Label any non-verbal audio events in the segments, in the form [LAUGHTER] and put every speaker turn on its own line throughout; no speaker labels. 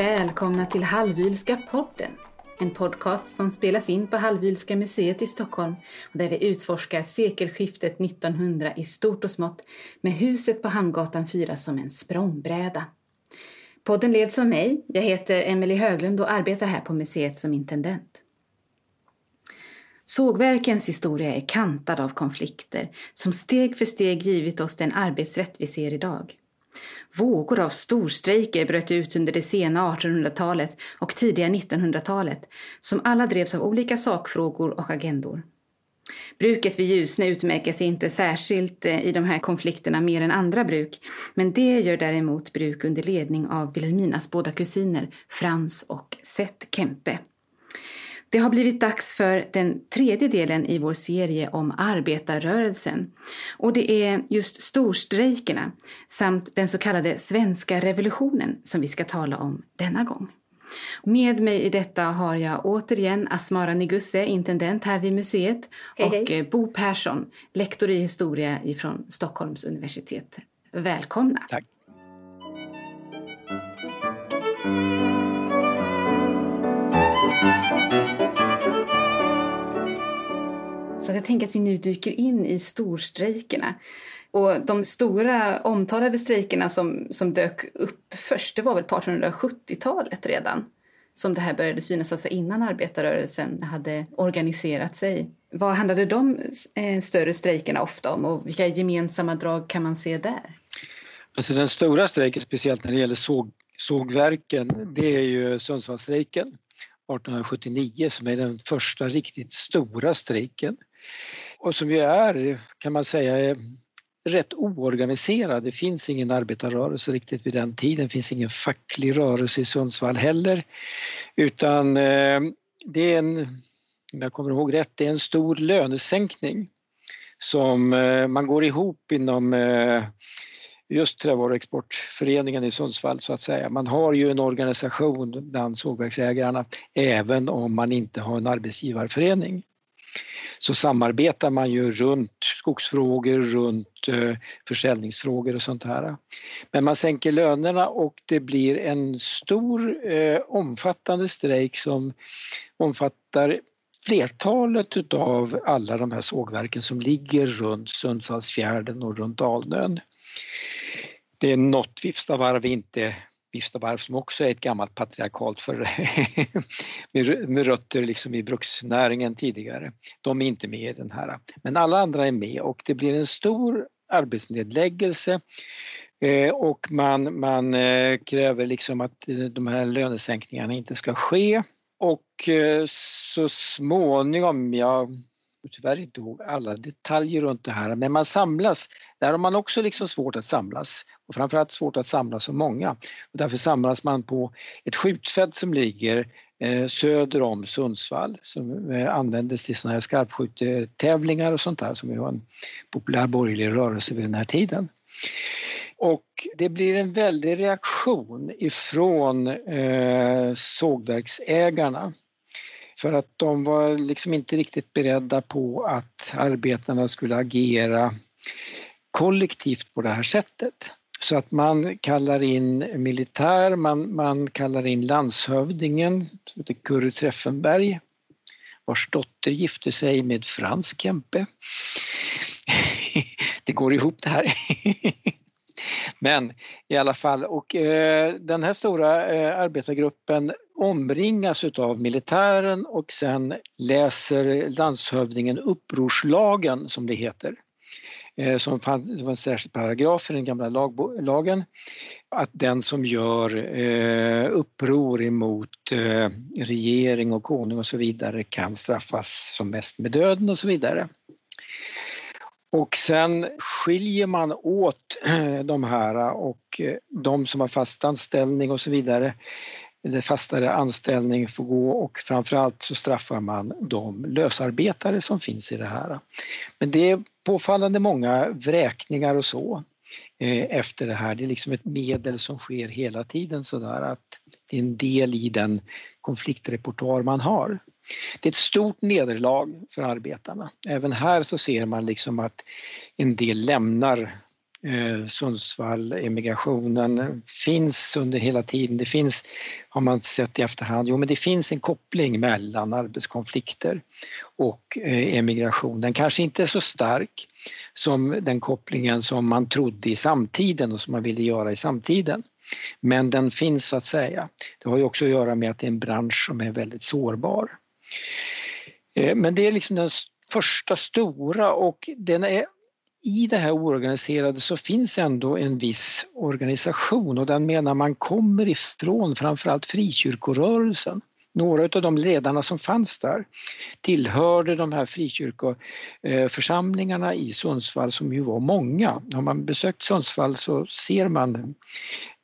Välkomna till Halvylska podden. En podcast som spelas in på Halvylska museet i Stockholm och där vi utforskar sekelskiftet 1900 i stort och smått med huset på Hamngatan 4 som en språngbräda. Podden leds av mig. Jag heter Emelie Höglund och arbetar här på museet som intendent. Sågverkens historia är kantad av konflikter som steg för steg givit oss den arbetsrätt vi ser idag. Vågor av storstrejker bröt ut under det sena 1800-talet och tidiga 1900-talet som alla drevs av olika sakfrågor och agendor. Bruket vid Ljusne utmärker sig inte särskilt eh, i de här konflikterna mer än andra bruk, men det gör däremot bruk under ledning av Vilhelminas båda kusiner Frans och Seth Kempe. Det har blivit dags för den tredje delen i vår serie om arbetarrörelsen. Och det är just storstrejkerna samt den så kallade svenska revolutionen som vi ska tala om denna gång. Med mig i detta har jag återigen Asmara Nigusse, intendent här vid museet hej, och hej. Eh, Bo Persson, lektor i historia från Stockholms universitet. Välkomna!
Tack!
Så jag tänker att vi nu dyker in i storstrejkerna. Och de stora omtalade strejkerna som, som dök upp först, det var väl på 1870-talet redan som det här började synas, alltså innan arbetarrörelsen hade organiserat sig. Vad handlade de eh, större strejkerna ofta om och vilka gemensamma drag kan man se där?
Alltså den stora strejken, speciellt när det gäller såg, sågverken, det är ju Sundsvallsstrejken 1879 som är den första riktigt stora strejken och som ju är, kan man säga, rätt oorganiserad. Det finns ingen arbetarrörelse riktigt vid den tiden, det finns ingen facklig rörelse i Sundsvall heller. Utan eh, det är en, om jag kommer ihåg rätt, det är en stor lönesänkning som eh, man går ihop inom eh, just Trävaruexportföreningen i Sundsvall så att säga. Man har ju en organisation bland sågverksägarna även om man inte har en arbetsgivarförening så samarbetar man ju runt skogsfrågor, runt eh, försäljningsfrågor och sånt här. Men man sänker lönerna och det blir en stor eh, omfattande strejk som omfattar flertalet utav alla de här sågverken som ligger runt Sundsvallsfjärden och runt Alnön. Det är något Vifstavarv inte Viftavarv som också är ett gammalt patriarkalt för [LAUGHS] med rötter liksom i bruksnäringen tidigare. De är inte med i den här. Men alla andra är med och det blir en stor arbetsnedläggelse eh, och man, man eh, kräver liksom att eh, de här lönesänkningarna inte ska ske. Och så småningom, jag tyvärr inte ihåg alla detaljer runt det här, men man samlas. Där har man också liksom svårt att samlas och framförallt svårt att samlas så många. Och därför samlas man på ett skjutfält som ligger eh, söder om Sundsvall som eh, användes till sådana här skarpskjutetävlingar och sånt där som var en populär borgerlig rörelse vid den här tiden. Och det blir en väldig reaktion ifrån eh, sågverksägarna för att de var liksom inte riktigt beredda på att arbetarna skulle agera kollektivt på det här sättet. Så att man kallar in militär, man, man kallar in landshövdingen, Kurre Treffenberg, vars dotter gifte sig med Frans Kempe. [LAUGHS] det går ihop det här. [LAUGHS] Men i alla fall, och eh, den här stora eh, arbetargruppen omringas utav militären och sen läser landshövdingen upprorslagen som det heter. Eh, som fanns, det var en särskild paragraf i den gamla lag, lagen att den som gör eh, uppror emot eh, regering och konung och så vidare kan straffas som mest med döden och så vidare. Och sen skiljer man åt eh, de här eh, och eh, de som har fast anställning och så vidare eller fastare anställning får gå och framförallt så straffar man de lösarbetare som finns i det här. Men det är påfallande många vräkningar och så efter det här. Det är liksom ett medel som sker hela tiden sådär att det är en del i den konfliktrepertoar man har. Det är ett stort nederlag för arbetarna. Även här så ser man liksom att en del lämnar eh, Sundsvall, emigrationen finns under hela tiden. Det finns, har man sett i efterhand, jo men det finns en koppling mellan arbetskonflikter och eh, emigration. Den kanske inte är så stark som den kopplingen som man trodde i samtiden och som man ville göra i samtiden. Men den finns så att säga. Det har ju också att göra med att det är en bransch som är väldigt sårbar. Eh, men det är liksom den första stora och den är i det här oorganiserade så finns ändå en viss organisation och den menar man kommer ifrån framförallt frikyrkorörelsen. Några av de ledarna som fanns där tillhörde de här frikyrkoförsamlingarna i Sundsvall som ju var många. Har man besökt Sundsvall så ser man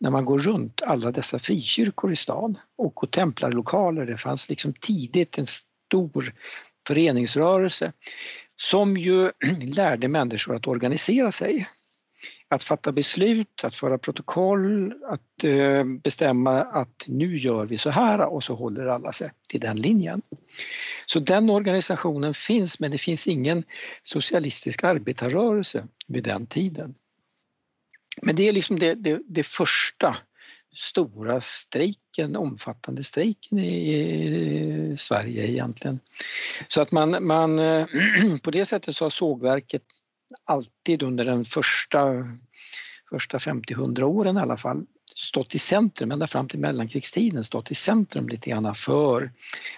när man går runt alla dessa frikyrkor i stan och templarlokaler. Det fanns liksom tidigt en stor föreningsrörelse som ju [CLEARS THROAT] lärde människor att organisera sig. Att fatta beslut, att föra protokoll, att eh, bestämma att nu gör vi så här och så håller alla sig till den linjen. Så den organisationen finns men det finns ingen socialistisk arbetarrörelse vid den tiden. Men det är liksom det, det, det första stora strejken, omfattande strejken i Sverige egentligen. Så att man, man eh, [CLEARS THROAT] på det sättet så har sågverket alltid under den första, första 50-100 åren i alla fall stått i centrum, ända fram till mellankrigstiden, stått i centrum lite grann för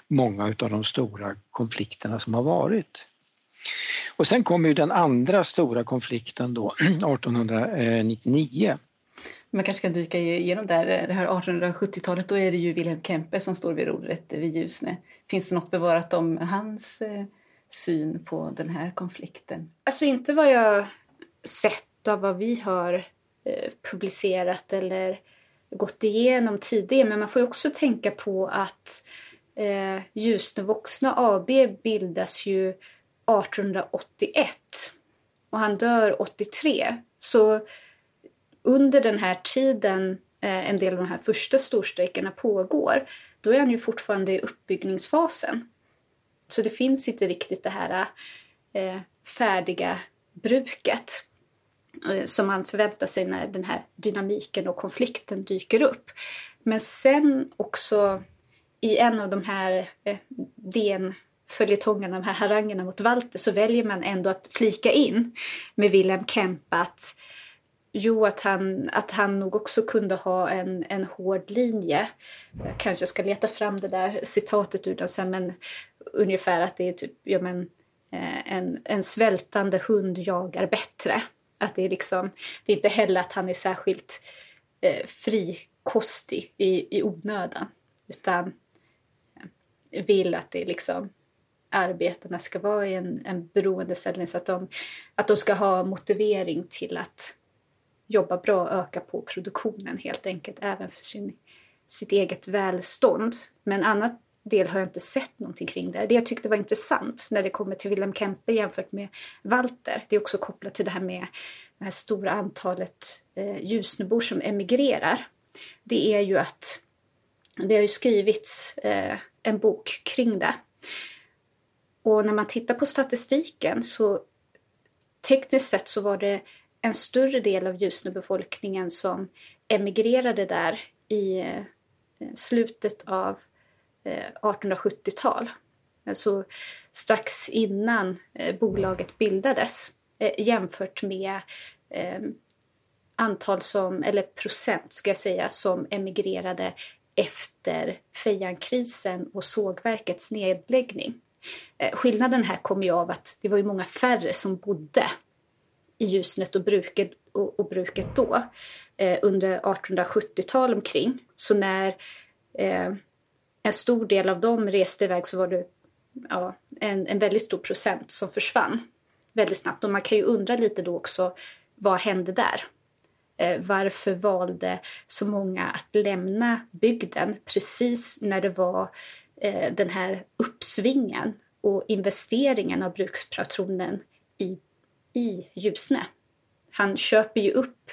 många av de stora konflikterna som har varit. Och sen kommer ju den andra stora konflikten då [CLEARS THROAT] 1899
man kanske kan dyka igenom där, det här 1870-talet, då är det ju Wilhelm Kempe som står vid rodret vid Ljusne. Finns det något bevarat om hans eh, syn på den här konflikten?
Alltså inte vad jag sett av vad vi har eh, publicerat eller gått igenom tidigare, men man får ju också tänka på att eh, Ljusne Voxna AB bildas ju 1881 och han dör 83. Så under den här tiden eh, en del av de här första storstrejkerna pågår, då är han ju fortfarande i uppbyggningsfasen. Så det finns inte riktigt det här eh, färdiga bruket eh, som man förväntar sig när den här dynamiken och konflikten dyker upp. Men sen också i en av de här eh, DN följetongerna, de här harangerna mot Walter, så väljer man ändå att flika in med Wilhelm Kemp att Jo, att han, att han nog också kunde ha en, en hård linje. Jag kanske ska leta fram det där citatet ur den sen, men ungefär att det är typ, ja men, eh, en, en svältande hund jagar bättre. Att det är liksom, det är inte heller att han är särskilt eh, frikostig i, i onödan, utan eh, vill att det är liksom arbetarna ska vara i en, en beroendeställning så att de, att de ska ha motivering till att jobba bra och öka på produktionen helt enkelt, även för sin, sitt eget välstånd. Men annat del har jag inte sett någonting kring det. Det jag tyckte var intressant när det kommer till Wilhelm Kempe jämfört med Walter, det är också kopplat till det här med det här stora antalet eh, Ljusnebor som emigrerar. Det är ju att det har ju skrivits eh, en bok kring det. Och när man tittar på statistiken så tekniskt sett så var det en större del av Ljusnebefolkningen som emigrerade där i eh, slutet av eh, 1870-tal. Alltså strax innan eh, bolaget bildades jämfört med antal som, eller procent ska jag säga, som emigrerade efter Fejankrisen och sågverkets nedläggning. Skillnaden här kommer ju av att det var ju många färre som bodde i Ljusnet och bruket, och, och bruket då eh, under 1870-tal omkring. Så när eh, en stor del av dem reste iväg så var det ja, en, en väldigt stor procent som försvann väldigt snabbt. Och man kan ju undra lite då också, vad hände där? Eh, varför valde så många att lämna bygden precis när det var eh, den här uppsvingen och investeringen av brukspatronen i i Ljusne. Han köper ju upp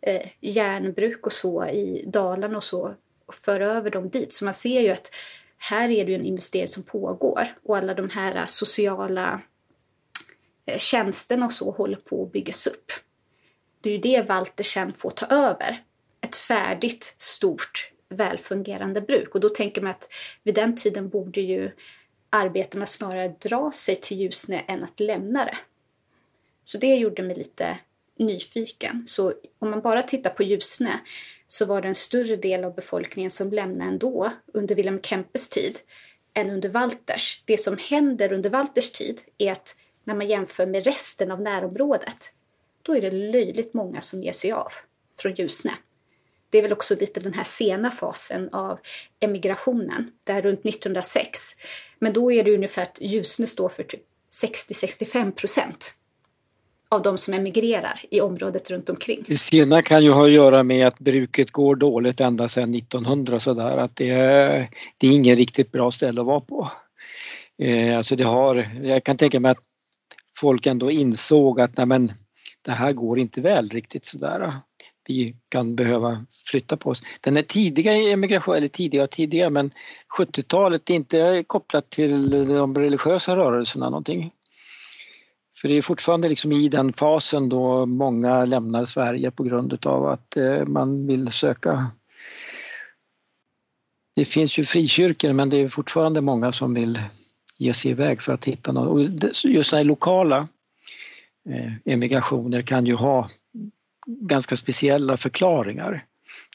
eh, järnbruk och så i Dalarna och så och för över dem dit. Så man ser ju att här är det ju en investering som pågår och alla de här sociala eh, tjänsterna och så håller på att byggas upp. det är ju det Walter sen får ta över. Ett färdigt, stort, välfungerande bruk. Och då tänker man att vid den tiden borde ju arbetarna snarare dra sig till Ljusne än att lämna det. Så det gjorde mig lite nyfiken. Så om man bara tittar på Ljusne så var det en större del av befolkningen som lämnade ändå under Wilhelm Kempes tid än under Walters. Det som händer under Walters tid är att när man jämför med resten av närområdet då är det löjligt många som ger sig av från Ljusne. Det är väl också lite den här sena fasen av emigrationen, där runt 1906. Men då är det ungefär att Ljusne står för typ 60-65 procent av de som emigrerar i området runt omkring.
Det sena kan ju ha att göra med att bruket går dåligt ända sedan 1900 sådär att det är, det är ingen riktigt bra ställe att vara på. Eh, alltså det har, jag kan tänka mig att folk ändå insåg att nej men, det här går inte väl riktigt sådär. Eh. Vi kan behöva flytta på oss. Den är tidiga emigration, eller tidiga och tidiga men 70-talet är inte kopplat till de religiösa rörelserna någonting. För det är fortfarande liksom i den fasen då många lämnar Sverige på grund utav att eh, man vill söka det finns ju frikyrkor men det är fortfarande många som vill ge sig iväg för att hitta något. Och just den lokala eh, emigrationer kan ju ha ganska speciella förklaringar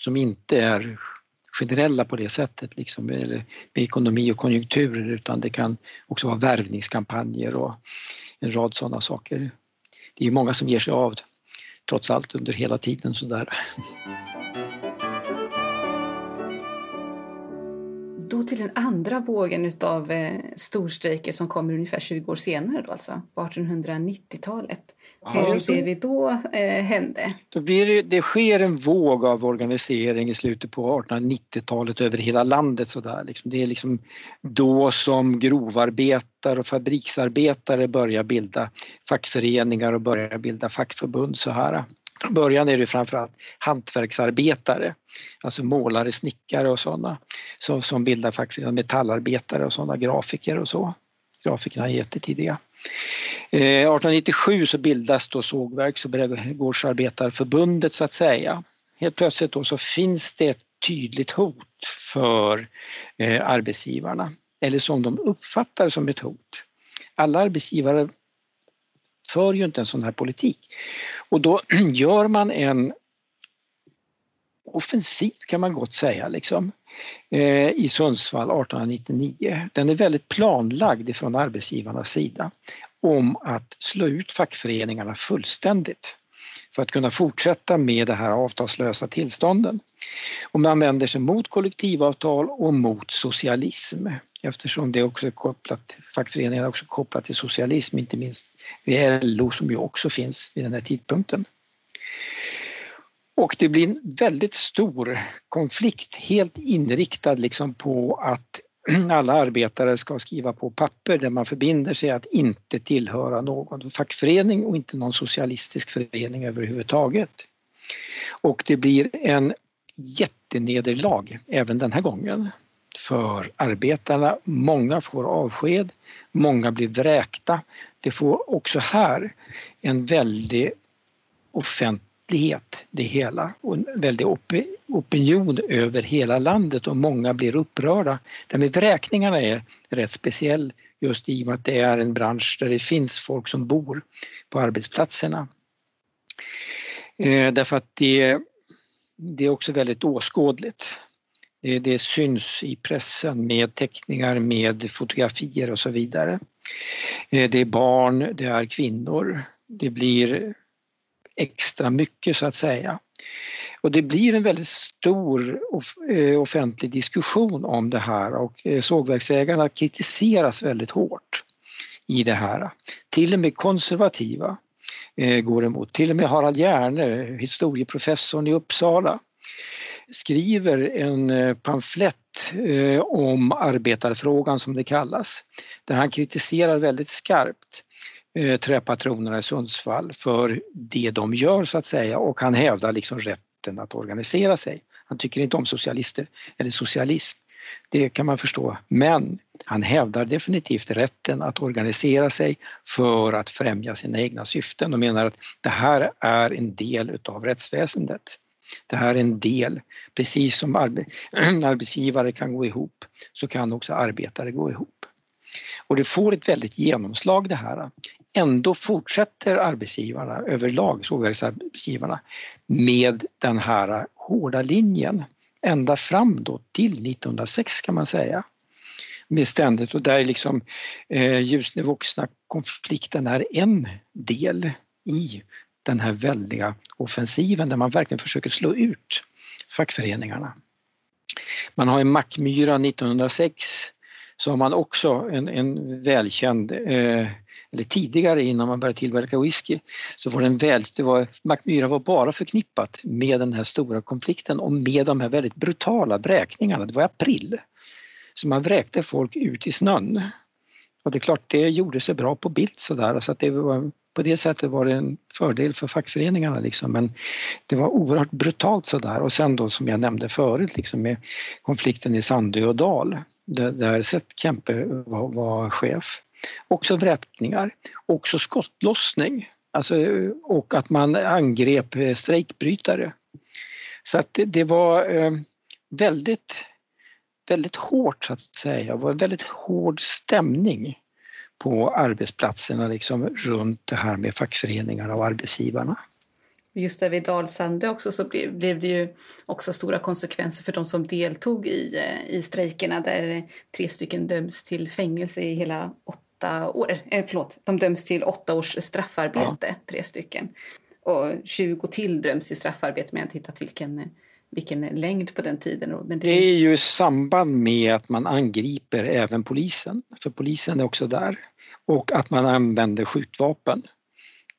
som inte är generella på det sättet, liksom, med ekonomi och konjunkturer utan det kan också vara värvningskampanjer och en rad sådana saker. Det är många som ger sig av trots allt under hela tiden sådär.
Då till den andra vågen utav eh, storstrejker som kommer ungefär 20 år senare då alltså, på 1890-talet. Vad ser vi då eh, hände?
Då blir det, det sker en våg av organisering i slutet på 1890-talet över hela landet sådär. Liksom. Det är liksom då som grovarbetare och fabriksarbetare börjar bilda fackföreningar och börjar bilda fackförbund så här. Från början är det framförallt hantverksarbetare, alltså målare, snickare och sådana som, som bildar fackföreningar, metallarbetare och sådana, grafiker och så. Grafikerna är jättetidiga. Eh, 1897 så bildas då Sågverks och Brädgårdsarbetarförbundet så att säga. Helt plötsligt då så finns det ett tydligt hot för eh, arbetsgivarna, eller som de uppfattar som ett hot. Alla arbetsgivare för ju inte en sån här politik. Och då [CLEARS THROAT] gör man en offensiv kan man gott säga liksom, eh, i Sundsvall 1899. Den är väldigt planlagd ifrån arbetsgivarnas sida om att slå ut fackföreningarna fullständigt för att kunna fortsätta med det här avtalslösa tillstånden. Och man vänder sig mot kollektivavtal och mot socialism eftersom det också är kopplat, fackföreningarna är också kopplat till socialism, inte minst vid LO som ju också finns vid den här tidpunkten. Och det blir en väldigt stor konflikt, helt inriktad liksom på att [CLEARS THROAT] alla arbetare ska skriva på papper där man förbinder sig att inte tillhöra någon fackförening och inte någon socialistisk förening överhuvudtaget. Och det blir en jättenederlag även den här gången för arbetarna. Många får avsked, många blir vräkta. Det får också här en väldig offentlighet det hela och en väldig opinion över hela landet och många blir upprörda. Det med vräkningarna är rätt speciell just i och med att det är en bransch där det finns folk som bor på arbetsplatserna. Eh, därför att det, det är också väldigt åskådligt. Det, det syns i pressen med teckningar, med fotografier och så vidare. Eh, det är barn, det är kvinnor. Det blir extra mycket så att säga. Och det blir en väldigt stor eh, offentlig diskussion om det här och eh, sågverksägarna kritiseras väldigt hårt i det här. Till och med konservativa går emot. Till och med Harald Hjärne, historieprofessorn i Uppsala, skriver en eh, pamflett eh, om arbetarfrågan som det kallas, där han kritiserar väldigt skarpt eh, träpatronerna i Sundsvall för det de gör så att säga och han hävdar liksom rätten att organisera sig. Han tycker inte om socialister eller socialism. Det kan man förstå. Men han hävdar definitivt rätten att organisera sig för att främja sina egna syften och menar att det här är en del utav rättsväsendet. Det här är en del, precis som [CLEARS THROAT] arbetsgivare kan gå ihop så kan också arbetare gå ihop. Och det får ett väldigt genomslag det här. Ändå fortsätter arbetsgivarna överlag, sågverksarbetsgivarna, med den här hårda linjen ända fram då till 1906 kan man säga. Med ständigt och där liksom eh, Ljusne vuxna konflikten är en del i den här väldiga offensiven där man verkligen försöker slå ut fackföreningarna. Man har i Mackmyra 1906 så har man också en, en välkänd, eh, eller tidigare innan man började tillverka whisky, så var den väl, det var, Mackmyra var bara förknippat med den här stora konflikten och med de här väldigt brutala vräkningarna, det var i april. Så man vräkte folk ut i snön. Och det är klart, det gjorde sig bra på bild sådär, så att det var, på det sättet var det en fördel för fackföreningarna liksom, men det var oerhört brutalt sådär och sen då som jag nämnde förut liksom med konflikten i Sandö och Dal där, där Seth Kempe var, var chef. Också vräkningar, också skottlossning alltså, och att man angrep eh, strejkbrytare. Så att det, det var eh, väldigt, väldigt hårt så att säga, det var en väldigt hård stämning på arbetsplatserna liksom runt det här med fackföreningarna och arbetsgivarna.
Just där vid Dalsande också så blev, blev det ju också stora konsekvenser för de som deltog i, eh, i strejkerna där tre stycken döms till fängelse i hela åtta år. Eh, förlåt, de döms till åtta års straffarbete, ja. tre stycken. Och 20 till döms i straffarbete, men jag har inte hittat vilken, vilken längd på den tiden.
Men det... det är ju i samband med att man angriper även polisen, för polisen är också där. Och att man använder skjutvapen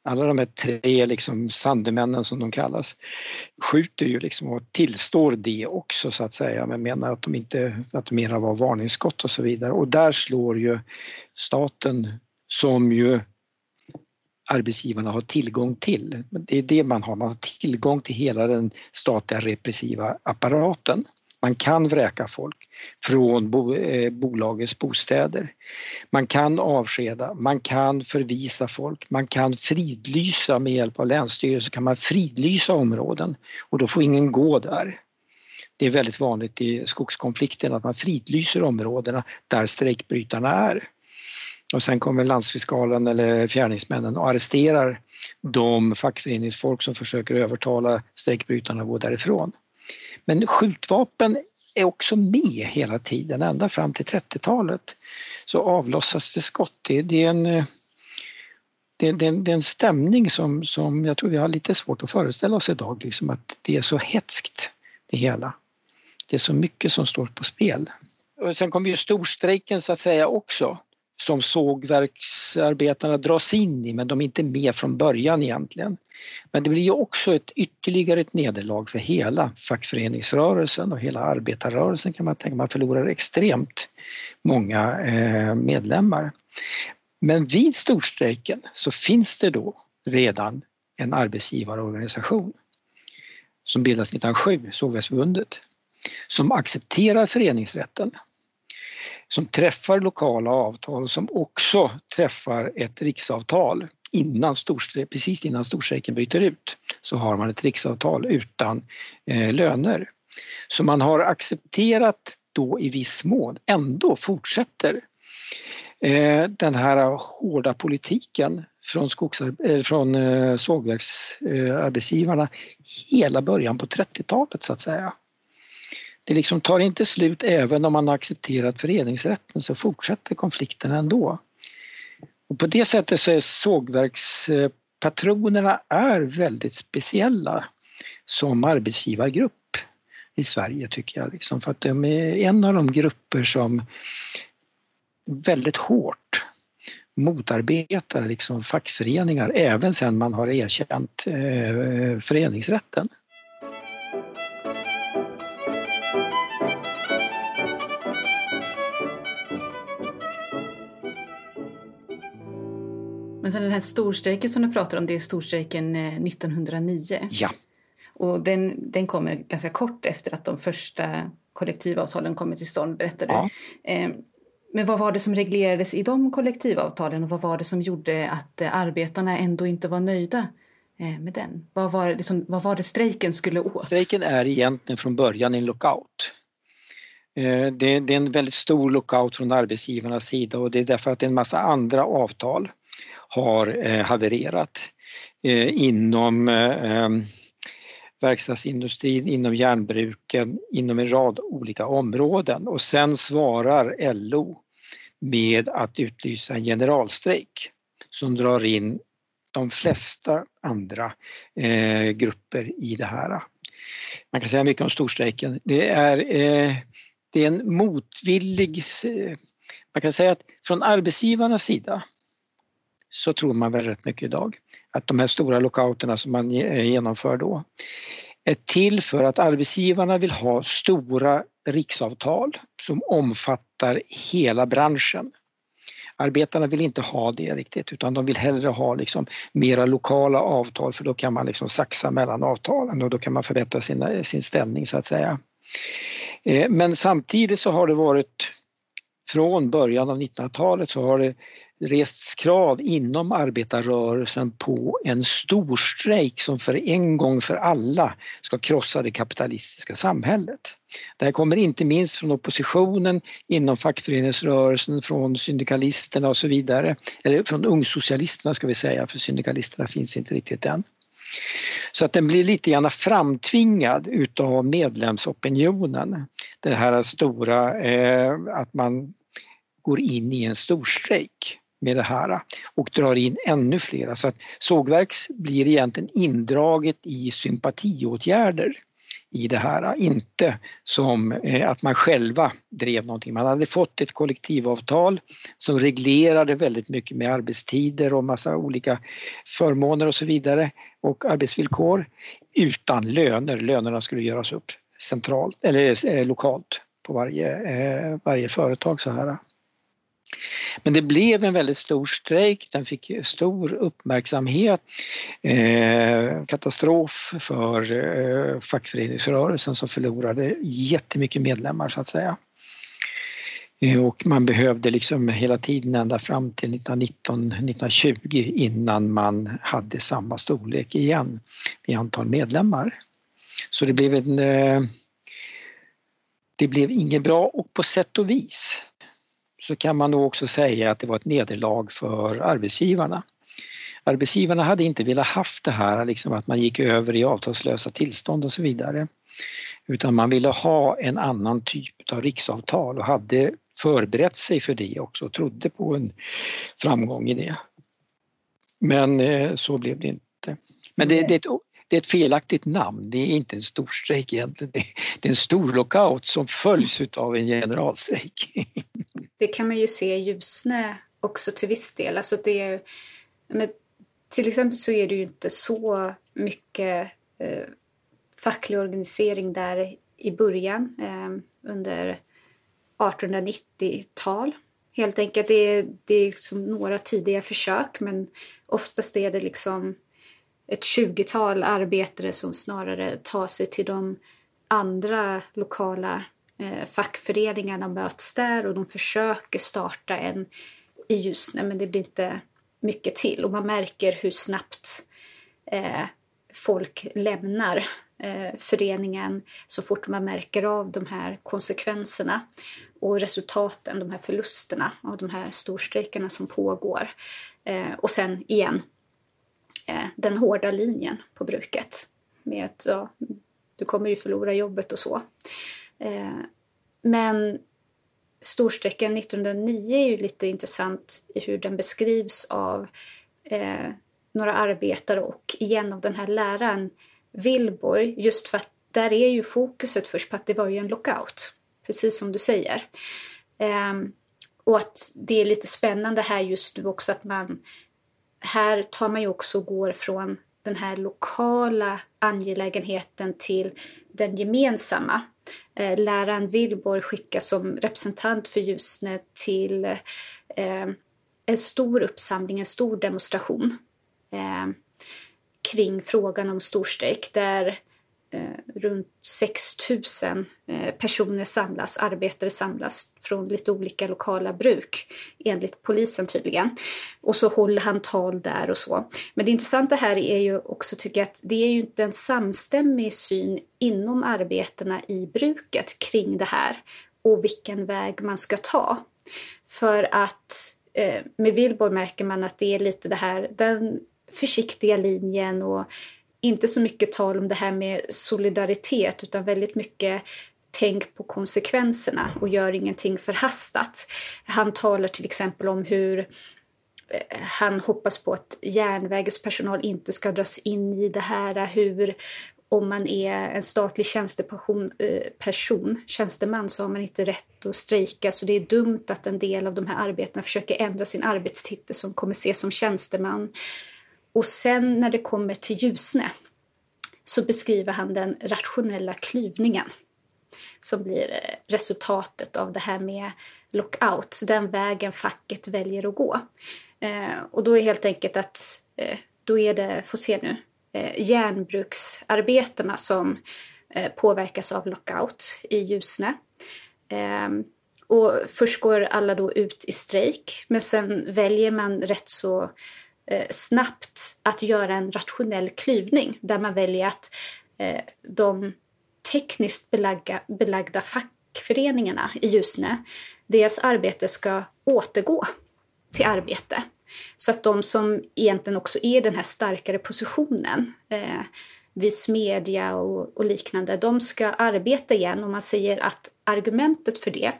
alla de här tre liksom sandemännen som de kallas skjuter ju liksom och tillstår det också så att säga men menar att de inte, att det mera var varningsskott och så vidare och där slår ju staten som ju arbetsgivarna har tillgång till. Det är det man har, man har tillgång till hela den statliga repressiva apparaten. Man kan vräka folk från bo, eh, bolagets bostäder. Man kan avskeda, man kan förvisa folk, man kan fridlysa med hjälp av Länsstyrelsen kan man fridlysa områden och då får ingen gå där. Det är väldigt vanligt i skogskonflikten att man fridlyser områdena där strejkbrytarna är. Och sen kommer landsfiskalen eller fjärningsmännen och arresterar de fackföreningsfolk som försöker övertala strejkbrytarna att gå därifrån. Men skjutvapen är också med hela tiden, ända fram till 30-talet. Så avlossas det skott. Det, det är en, eh, det, det, det, är en stämning som, som jag tror vi har lite svårt att föreställa oss idag, liksom att det är så hetskt det hela. Det är så mycket som står på spel. Och sen kommer ju storstrejken så att säga också som sågverksarbetarna dras in i men de är inte med från början egentligen. Men det blir ju också ett ytterligare ett nederlag för hela fackföreningsrörelsen och hela arbetarrörelsen kan man tänka. Man förlorar extremt många eh, medlemmar. Men vid storstrejken så finns det då redan en arbetsgivarorganisation som bildas 1907, Sågverksförbundet, som accepterar föreningsrätten som träffar lokala avtal och som också träffar ett riksavtal. Innan precis innan storstrejken bryter ut så har man ett riksavtal utan eh, löner. Så man har accepterat då i viss mån, ändå fortsätter eh, den här hårda politiken från, skogsar- eh, från eh, sågverksarbetsgivarna eh, hela början på 30-talet så att säga det liksom tar inte slut även om man har accepterat föreningsrätten så fortsätter konflikten ändå. Och på det sättet så är sågverkspatronerna är väldigt speciella som arbetsgivargrupp i Sverige tycker jag. Liksom, för att de är en av de grupper som väldigt hårt motarbetar liksom fackföreningar även sedan man har erkänt eh, föreningsrätten.
Men sen den här storstrejken som du pratar om, det är storstrejken 1909.
Eh, ja.
Och den, den kommer ganska kort efter att de första kollektivavtalen kommer till stånd, berättar du. Ja. Eh, men vad var det som reglerades i de kollektivavtalen och vad var det som gjorde att arbetarna ändå inte var nöjda med den? Vad var, liksom, vad var det strejken skulle åt?
Strejken är egentligen från början en lockout. Det är en väldigt stor lockout från arbetsgivarnas sida och det är därför att en massa andra avtal har eh, havererat eh, inom eh, verkstadsindustrin, inom järnbruken, inom en rad olika områden och sen svarar LO med att utlysa en generalstrejk som drar in de flesta andra eh, grupper i det här. Man kan säga mycket om storstrejken. Det är, eh, det är en motvillig... Man kan säga att från arbetsgivarnas sida så tror man väl rätt mycket idag att de här stora lockouterna som man eh, genomför då är till för att arbetsgivarna vill ha stora riksavtal som omfattar hela branschen. Arbetarna vill inte ha det riktigt utan de vill hellre ha liksom mera lokala avtal för då kan man liksom saxa mellan avtalen och då kan man förbättra sin, sin ställning så att säga. Eh, men samtidigt så har det varit från början av 1900-talet så har det rests krav inom arbetarrörelsen på en stor strejk som för en gång för alla ska krossa det kapitalistiska samhället. Det här kommer inte minst från oppositionen inom fackföreningsrörelsen, från syndikalisterna och så vidare. Eller från ungsocialisterna ska vi säga, för syndikalisterna finns inte riktigt än. Så att den blir lite grann framtvingad utav medlemsopinionen. Det här stora, eh, att man går in i en storstrejk med det här och drar in ännu flera så att sågverks blir egentligen indraget i sympatiåtgärder i det här, inte som eh, att man själva drev någonting. Man hade fått ett kollektivavtal som reglerade väldigt mycket med arbetstider och massa olika förmåner och så vidare och arbetsvillkor utan löner. Lönerna skulle göras upp centralt eller eh, lokalt på varje, eh, varje företag så här. Men det blev en väldigt stor strejk, den fick stor uppmärksamhet. Eh, katastrof för eh, fackföreningsrörelsen som förlorade jättemycket medlemmar så att säga. Eh, och man behövde liksom hela tiden ända fram till 1919-1920 innan man hade samma storlek igen i antal medlemmar. Så det blev en eh, det blev inget bra och på sätt och vis så kan man nog också säga att det var ett nederlag för arbetsgivarna. Arbetsgivarna hade inte velat haft det här liksom att man gick över i avtalslösa tillstånd och så vidare. Utan man ville ha en annan typ av riksavtal och hade förberett sig för det också och trodde på en framgång i det. Men eh, så blev det inte. Men det, det, är ett, det är ett felaktigt namn, det är inte en storstrejk egentligen. Det, är en stor lockout som följs av en generalstrejk. [LAUGHS]
Det kan man ju se i Ljusne också till viss del. Alltså det, men till exempel så är det ju inte så mycket eh, facklig organisering där i början eh, under 1890-tal. Helt enkelt, det är, det är liksom några tidiga försök men oftast är det liksom ett tjugotal arbetare som snarare tar sig till de andra lokala eh, fackföreningarna möts där och de försöker starta en i Ljusne men det blir inte mycket till och man märker hur snabbt eh, folk lämnar eh, föreningen så fort man märker av de här konsekvenserna och resultaten, de här förlusterna av de här storstrejkerna som pågår. Eh, och sen igen eh, den hårda linjen på bruket med att ja, du kommer ju förlora jobbet och så. Eh, men storstrecken 1909 är ju lite intressant i hur den beskrivs av eh, några arbetare och igen av den här läraren Wilborg, just för att där är ju fokuset först på att det var ju en lockout, precis som du säger. Eh, och att det är lite spännande här just nu också att man här tar man ju också och går från den här lokala angelägenheten till den gemensamma. Eh, läraren Wilborg skickas som representant för Ljusne till eh, en stor uppsamling, en stor demonstration eh, kring frågan om storstrejk där eh, runt 6 000 eh, personer samlas, arbetare samlas från lite olika lokala bruk, enligt polisen tydligen. Och så håller han tal där och så. Men det intressanta här är ju också, tycker jag, att det är ju inte en samstämmig syn inom arbetarna i bruket kring det här och vilken väg man ska ta. För att eh, med Wilborg märker man att det är lite det här, den försiktiga linjen och inte så mycket tal om det här med solidaritet utan väldigt mycket tänk på konsekvenserna och gör ingenting förhastat. Han talar till exempel om hur eh, han hoppas på att järnvägens personal inte ska dras in i det här, hur om man är en statlig tjänsteperson, eh, person, tjänsteman så har man inte rätt att strejka så det är dumt att en del av de här arbetarna försöker ändra sin arbetstitel som kommer ses som tjänsteman. Och sen när det kommer till Ljusne så beskriver han den rationella klyvningen som blir eh, resultatet av det här med lockout, den vägen facket väljer att gå. Eh, och då är helt enkelt att, eh, då är det, får se nu, eh, järnbruksarbetarna som eh, påverkas av lockout i Ljusne. Eh, och först går alla då ut i strejk, men sen väljer man rätt så eh, Eh, snabbt att göra en rationell klyvning där man väljer att eh, de tekniskt belagda, belagda fackföreningarna i Ljusne, deras arbete ska återgå till arbete. Så att de som egentligen också är den här starkare positionen eh, vid smedja och, och, liknande, de ska arbeta igen och man säger att argumentet för det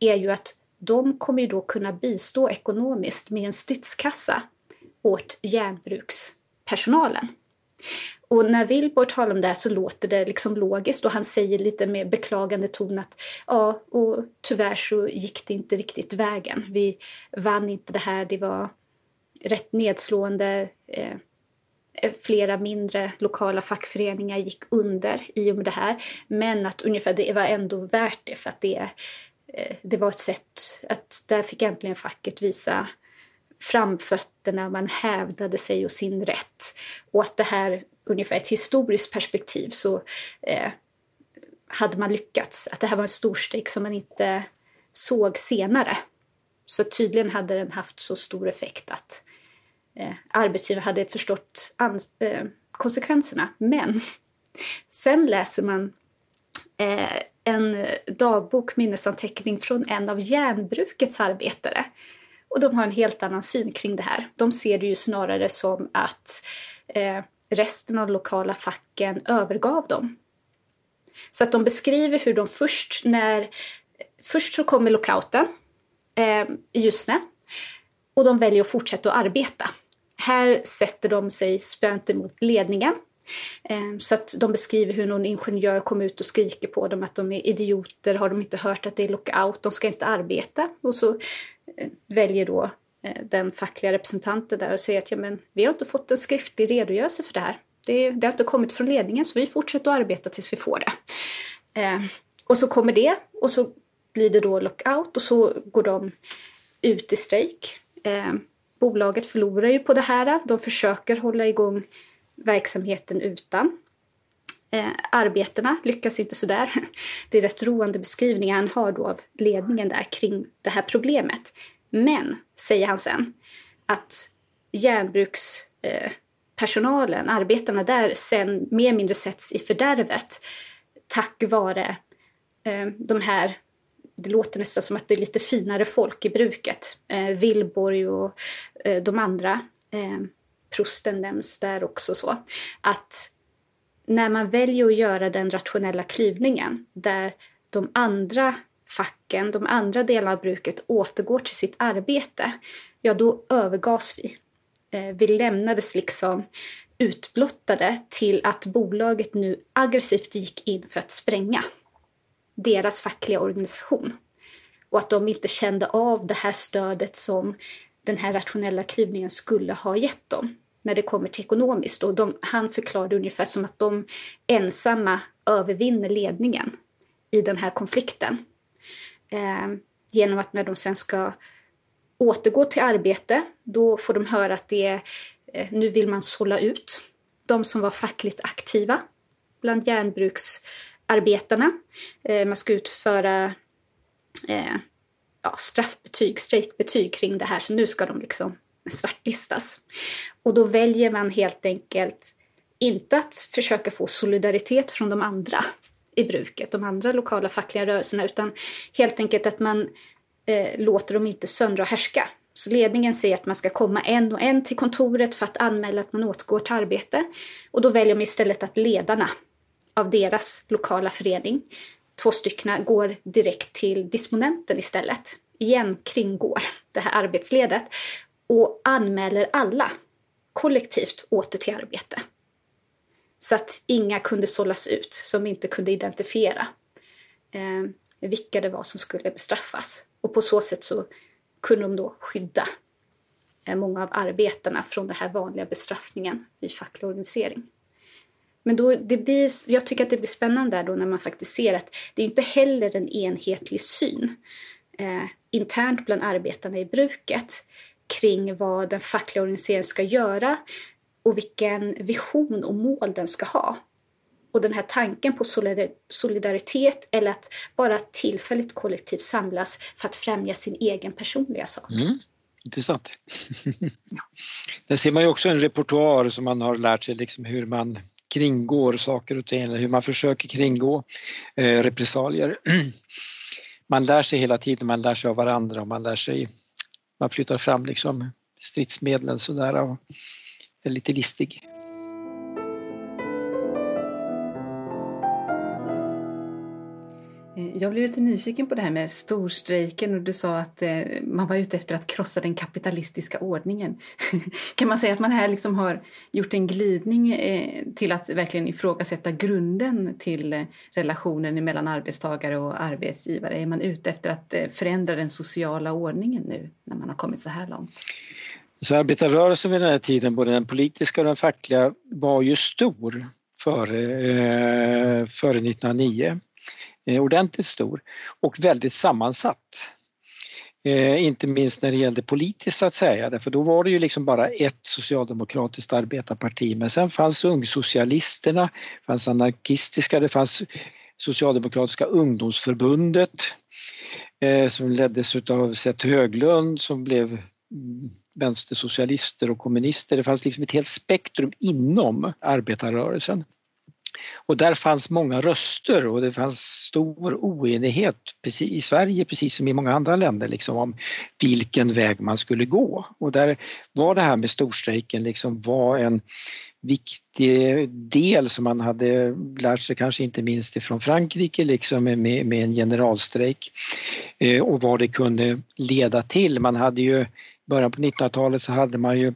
är ju att de kommer ju då kunna bistå ekonomiskt med en stridskassa åt järnbrukspersonalen. Och när Wilbur talar om det här så låter det liksom logiskt och han säger lite med beklagande ton att ja, och tyvärr så gick det inte riktigt vägen. Vi vann inte det här, det var rätt nedslående. Eh, eh, flera mindre lokala fackföreningar gick under i och med det här. Men att ungefär det var ändå värt det för att det, eh, det var ett sätt att där fick äntligen facket visa framfötterna, man hävdade sig och sin rätt. Och att det här, ungefär ett historiskt perspektiv, så eh, hade man lyckats. Att det här var en storstrejk som man inte såg senare. Så tydligen hade den haft så stor effekt att eh, arbetsgivare hade förstått eh, konsekvenserna. Men [LAUGHS] sen läser man eh, en dagbok, minnesanteckning från en av järnbrukets arbetare och de har en helt annan syn kring det här. De ser det ju snarare som att eh, resten av de lokala facken övergav dem. Så att de beskriver hur de först när... Först så kommer lockouten eh, i Ljusne och de väljer att fortsätta att arbeta. Här sätter de sig spönt emot ledningen. Eh, så att de beskriver hur någon ingenjör kommer ut och skriker på dem att de är idioter, har de inte hört att det är lockout, de ska inte arbeta. Och så Eh, väljer då eh, den fackliga representanten där och säger att ja, men, vi har inte fått en skriftlig redogörelse för det här. Det, det har inte kommit från ledningen så vi fortsätter att arbeta tills vi får det. Eh, och så kommer det och så blir det då lockout och så går de ut i strejk. Eh, bolaget förlorar ju på det här. De försöker hålla igång verksamheten utan. Eh, arbetena lyckas inte sådär. [LAUGHS] Det är rätt roande beskrivningar han har då av ledningen där kring det här problemet. Men, säger han sen, att järnbrukspersonalen, eh, arbetarna där, sen mer eller mindre sätts i fördärvet tack vare eh, de här det låter nästan som att det är lite finare folk i bruket. Eh, Vilborg och eh, de andra. Eh, prosten nämns där också så. Att när man väljer att göra den rationella klyvningen där de andra facken, de andra delarna av bruket återgår till sitt arbete, ja då övergavs vi. Eh, vi lämnades liksom utblottade till att bolaget nu aggressivt gick in för att spränga deras fackliga organisation. Och att de inte kände av det här stödet som den här rationella klyvningen skulle ha gett dem när det kommer till ekonomiskt. Och de, han förklarade ungefär som att de ensamma övervinner ledningen i den här konflikten. Eh, genom att när de sen ska återgå till arbete, då får de höra att det är, eh, nu vill man sålla ut de som var fackligt aktiva. bland järnbruksarbetarna. Eh, man ska utföra eh, ja, straffbetyg, strejkbetyg kring det här, så nu ska de liksom svartlistas. Och då väljer man helt enkelt inte att försöka få solidaritet från de andra i bruket, de andra lokala fackliga rörelserna, utan helt enkelt att man eh, låter dem inte söndra och härska. Så ledningen säger att man ska komma en och en till kontoret för att anmäla att man återgår till arbete. Och då väljer de istället att ledarna av deras lokala förening, två stycken, går direkt till disponenten istället. Igen kringgår det här arbetsledet och anmäler alla kollektivt åter till arbete. Så att inga kunde sållas ut som inte kunde identifiera eh, vilka det var som skulle bestraffas. Och på så sätt så kunde de då skydda eh, många av arbetarna från den här vanliga bestraffningen vid facklig organisering. Men då, det blir, jag tycker att det blir spännande där då när man faktiskt ser att det är inte heller en enhetlig syn eh, internt bland arbetarna i bruket kring vad den fackliga organiseringen ska göra och vilken vision och mål den ska ha. Och den här tanken på solidaritet eller att bara tillfälligt kollektivt samlas för att främja sin egen personliga sak.
Mm. Intressant. [LAUGHS] Där ser man ju också en repertoar som man har lärt sig liksom hur man kringgår saker och ting, hur man försöker kringgå eh, repressalier. [CLEARS THROAT] Man lär sig hela tiden, man lär sig av varandra och man lär sig, man flyttar fram liksom stridsmedlen sådär och är lite listig.
Jag blev lite nyfiken på det här med storstrejken och du sa att eh, man var ute efter att krossa den kapitalistiska ordningen. [LAUGHS] kan man säga att man här liksom har gjort en glidning eh, till att verkligen ifrågasätta grunden till eh, relationen mellan arbetstagare och arbetsgivare? Är man ute efter att eh, förändra den sociala ordningen nu när man har kommit så här långt?
Så arbetarrörelsen vid den här tiden, både den politiska och den fackliga, var ju stor före, eh, före 1909 Eh, ordentligt stor och väldigt sammansatt. Eh, inte minst när det gällde politiskt så att säga, därför då var det ju liksom bara ett socialdemokratiskt arbetarparti men sen fanns ungsocialisterna, det fanns anarkistiska, det fanns Socialdemokratiska ungdomsförbundet eh, som leddes av Seth Höglund som blev vänstersocialister och kommunister. Det fanns liksom ett helt spektrum inom arbetarrörelsen. Och där fanns många röster och det fanns stor oenighet precis, i Sverige precis som i många andra länder liksom, om vilken väg man skulle gå. Och där var det här med storstrejken liksom var en viktig del som man hade lärt sig kanske inte minst ifrån Frankrike liksom med, med en generalstrejk eh, och vad det kunde leda till. Man hade ju, i början på 1900-talet så hade man ju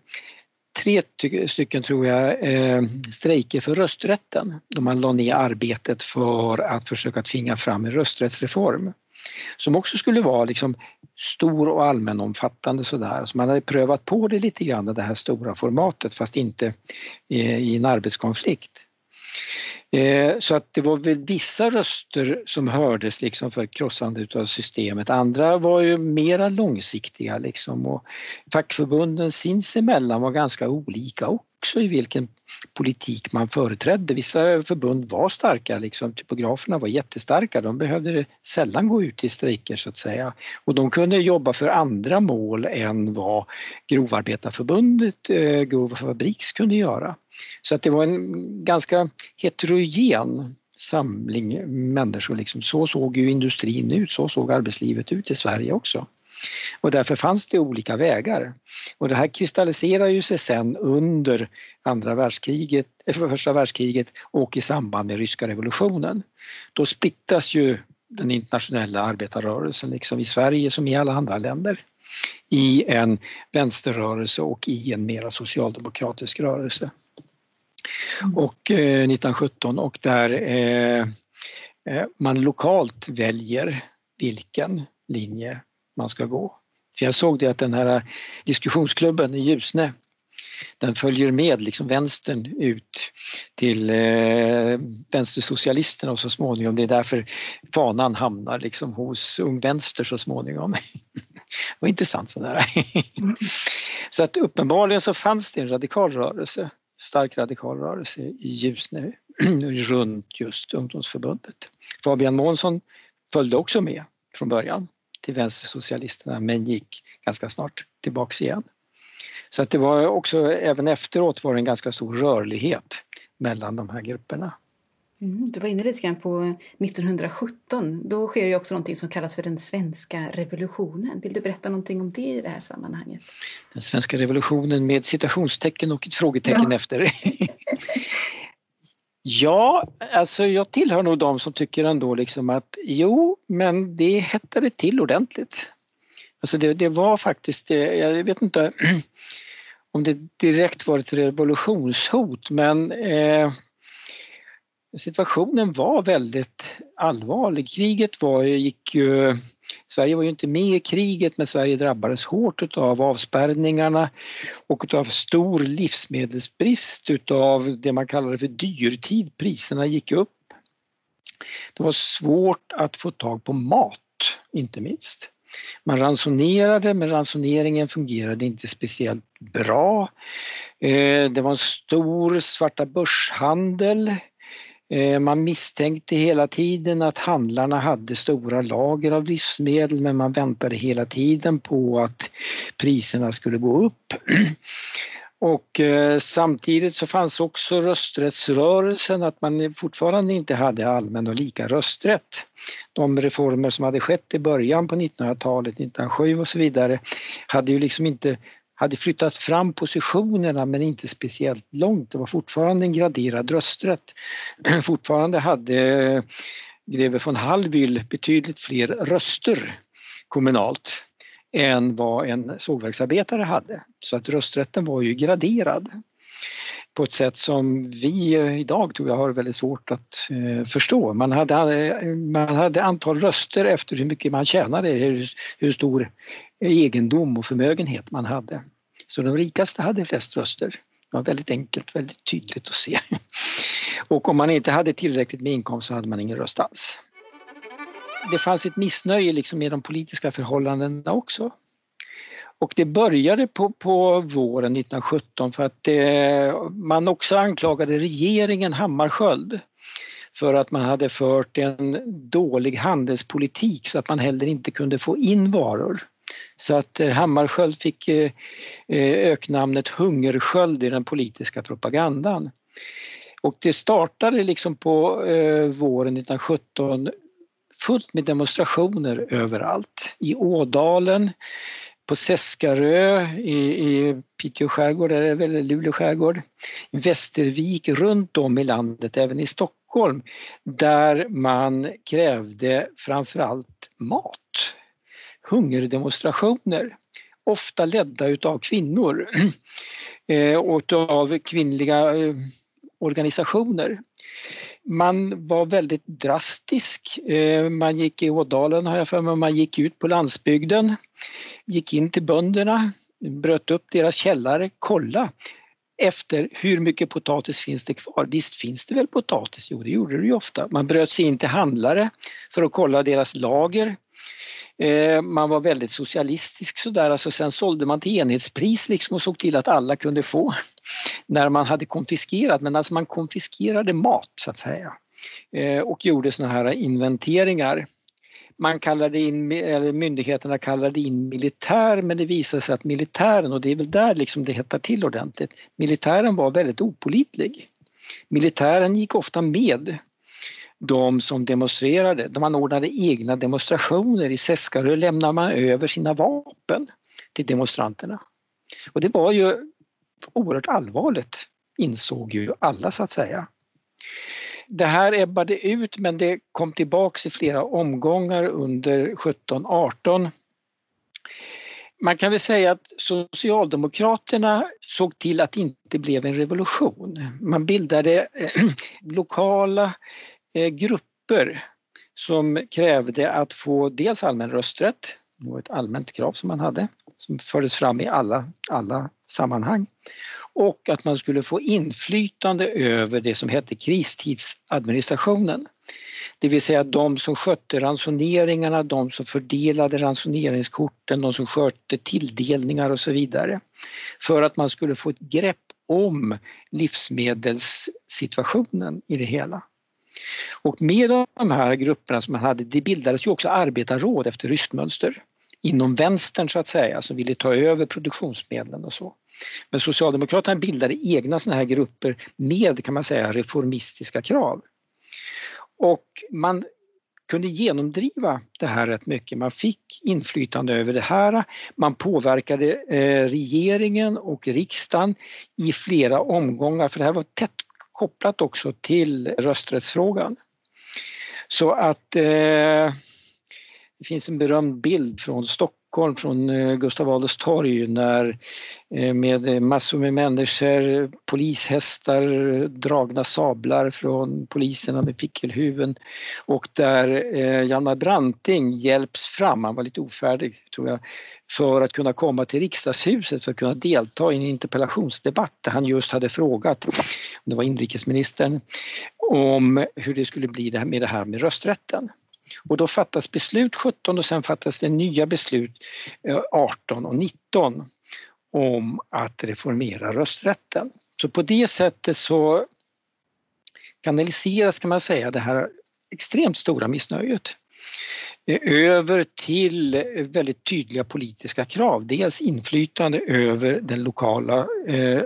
tre stycken tror jag eh, strejker för rösträtten då man la ner arbetet för att försöka tvinga fram en rösträttsreform som också skulle vara liksom stor och allmänomfattande sådär. Så man hade prövat på det lite grann, det här stora formatet fast inte eh, i en arbetskonflikt. Eh, så att det var väl vissa röster som hördes liksom för krossande av systemet. Andra var ju mera långsiktiga liksom och fackförbunden sinsemellan var ganska olika också i vilken politik man företrädde. Vissa förbund var starka, liksom, typograferna var jättestarka, de behövde sällan gå ut i strejker så att säga. Och de kunde jobba för andra mål än vad Grovarbetarförbundet, eh, Grov Fabriks kunde göra. Så att det var en ganska heterogen samling människor. Liksom. Så såg ju industrin ut, så såg arbetslivet ut i Sverige också. Och därför fanns det olika vägar. Och det här kristalliserar ju sig sen under andra världskriget, eh, första världskriget och i samband med ryska revolutionen. Då splittas ju den internationella arbetarrörelsen, liksom i Sverige som i alla andra länder, i en vänsterrörelse och i en mera socialdemokratisk rörelse. Mm. Och eh, 1917 och där eh, eh, man lokalt väljer vilken linje man ska gå. För jag såg det att den här diskussionsklubben i Ljusne den följer med liksom vänstern ut till eh, vänstersocialisterna och så småningom, det är därför fanan hamnar liksom hos Ung Vänster så småningom. [LAUGHS] det var intressant sådär. så att uppenbarligen så fanns det en radikal rörelse stark radikal rörelse i Ljusne [CLEARS THROAT] runt just ungdomsförbundet. Fabian Månsson följde också med från början till vänstersocialisterna men gick ganska snart tillbaks igen. Så att det var också, även efteråt var det en ganska stor rörlighet mellan de här grupperna.
Mm, du var inne lite grann på 1917. Då sker ju också någonting som kallas för den svenska revolutionen. Vill du berätta någonting om det i det här sammanhanget?
Den svenska revolutionen med citationstecken och ett frågetecken ja. efter. [LAUGHS] ja, alltså jag tillhör nog de som tycker ändå liksom att jo, men det hettade till ordentligt. Alltså det, det var faktiskt, eh, jag vet inte [CLEARS THROAT] om det direkt var ett revolutionshot men eh, situationen var väldigt allvarlig. Kriget var, gick ju, Sverige var ju inte med i kriget men Sverige drabbades hårt av avspärrningarna och av stor livsmedelsbrist utav det man kallade för dyrtid. Priserna gick upp. Det var svårt att få tag på mat, inte minst. Man ransonerade men ransoneringen fungerade inte speciellt bra. Eh, det var en stor svarta börshandel Eh, man misstänkte hela tiden att handlarna hade stora lager av livsmedel men man väntade hela tiden på att priserna skulle gå upp. [CLEARS THROAT] Och eh, samtidigt så fanns också rösträttsrörelsen, att man fortfarande inte hade allmän och lika rösträtt. De reformer som hade skett i början på 1900-talet, 1907 och så vidare, hade ju liksom inte hade flyttat fram positionerna men inte speciellt långt. Det var fortfarande en graderad rösträtt. [CLEARS THROAT] Fortfarande hade eh, greve von Hallwyl betydligt fler röster kommunalt än vad en sågverksarbetare hade. Så att rösträtten var ju graderad på ett sätt som vi eh, idag tror jag har väldigt svårt att eh, förstå. Man hade, eh, man hade antal röster efter hur mycket man tjänade, hur, hur stor egendom och förmögenhet man hade. Så de rikaste hade flest röster. Det var väldigt enkelt, väldigt tydligt att se. Och om man inte hade tillräckligt med inkomst så hade man ingen röst alls. Det fanns ett missnöje liksom med de politiska förhållandena också. Och det började på, på våren 1917 för att det, man också anklagade regeringen Hammarskjöld för att man hade fört en dålig handelspolitik så att man heller inte kunde få in varor. Så att eh, Hammarskjöld fick eh, öknamnet Hungersköld i den politiska propagandan. Och det startade liksom på våren 1917 fullt med demonstrationer överallt. I Ådalen, på Seskarö i, i Piteå skärgård, eller Luleå skärgård, i Västervik, runt om i landet, även i Stockholm, där man krävde framförallt mat hungerdemonstrationer, ofta ledda utav kvinnor [CLEARS THROAT] eh, och av kvinnliga eh, organisationer. Man var väldigt drastisk. Eh, man gick i Ådalen har jag för mig, man gick ut på landsbygden, gick in till bönderna, bröt upp deras källare, kolla efter hur mycket potatis finns det kvar? Visst finns det väl potatis? Jo, det gjorde det ju ofta. Man bröt sig in till handlare för att kolla deras lager. Eh, man var väldigt socialistisk sådär, alltså sen sålde man till enhetspris liksom och såg till att alla kunde få när man hade konfiskerat, men alltså man konfiskerade mat så att säga eh, och gjorde såna här inventeringar. Man kallade in, eller myndigheterna kallade in militär men det visade sig att militären, och det är väl där liksom det hettar till ordentligt, militären var väldigt opolitlig. Militären gick ofta med de som demonstrerade. De anordnade egna demonstrationer. I Seskarö lämnade man över sina vapen till demonstranterna. Och det var ju oerhört allvarligt insåg ju alla så att säga. Det här ebbade ut men det kom tillbaks i flera omgångar under 17-18. Man kan väl säga att Socialdemokraterna såg till att det inte blev en revolution. Man bildade eh, [CLEARS THROAT] lokala Eh, grupper som krävde att få dels allmän rösträtt, det var ett allmänt krav som man hade, som fördes fram i alla, alla sammanhang, och att man skulle få inflytande över det som hette kristidsadministrationen. Det vill säga de som skötte ransoneringarna, de som fördelade ransoneringskorten, de som skötte tilldelningar och så vidare. För att man skulle få ett grepp om livsmedelssituationen i det hela. Och med de här grupperna som man hade, det bildades ju också arbetarråd efter ryskt mönster inom vänstern så att säga som ville ta över produktionsmedlen och så. Men Socialdemokraterna bildade egna sådana här grupper med kan man säga reformistiska krav. Och man kunde genomdriva det här rätt mycket. Man fick inflytande över det här. Man påverkade eh, regeringen och riksdagen i flera omgångar för det här var tätt kopplat också till rösträttsfrågan. Så att eh, det finns en berömd bild från Stockholm från eh, Gustav Adolfs torg när eh, med massor med människor, polishästar, dragna sablar från poliserna med pickelhuven och där eh, Hjalmar Branting hjälps fram, han var lite ofärdig tror jag, för att kunna komma till riksdagshuset för att kunna delta i en interpellationsdebatt där han just hade frågat, det var inrikesministern, om hur det skulle bli med det här med rösträtten. Och då fattas beslut 17 och sen fattas det nya beslut eh, 18 och 19 om att reformera rösträtten. Så på det sättet så kanaliseras kan man säga det här extremt stora missnöjet eh, över till eh, väldigt tydliga politiska krav. Dels inflytande över den lokala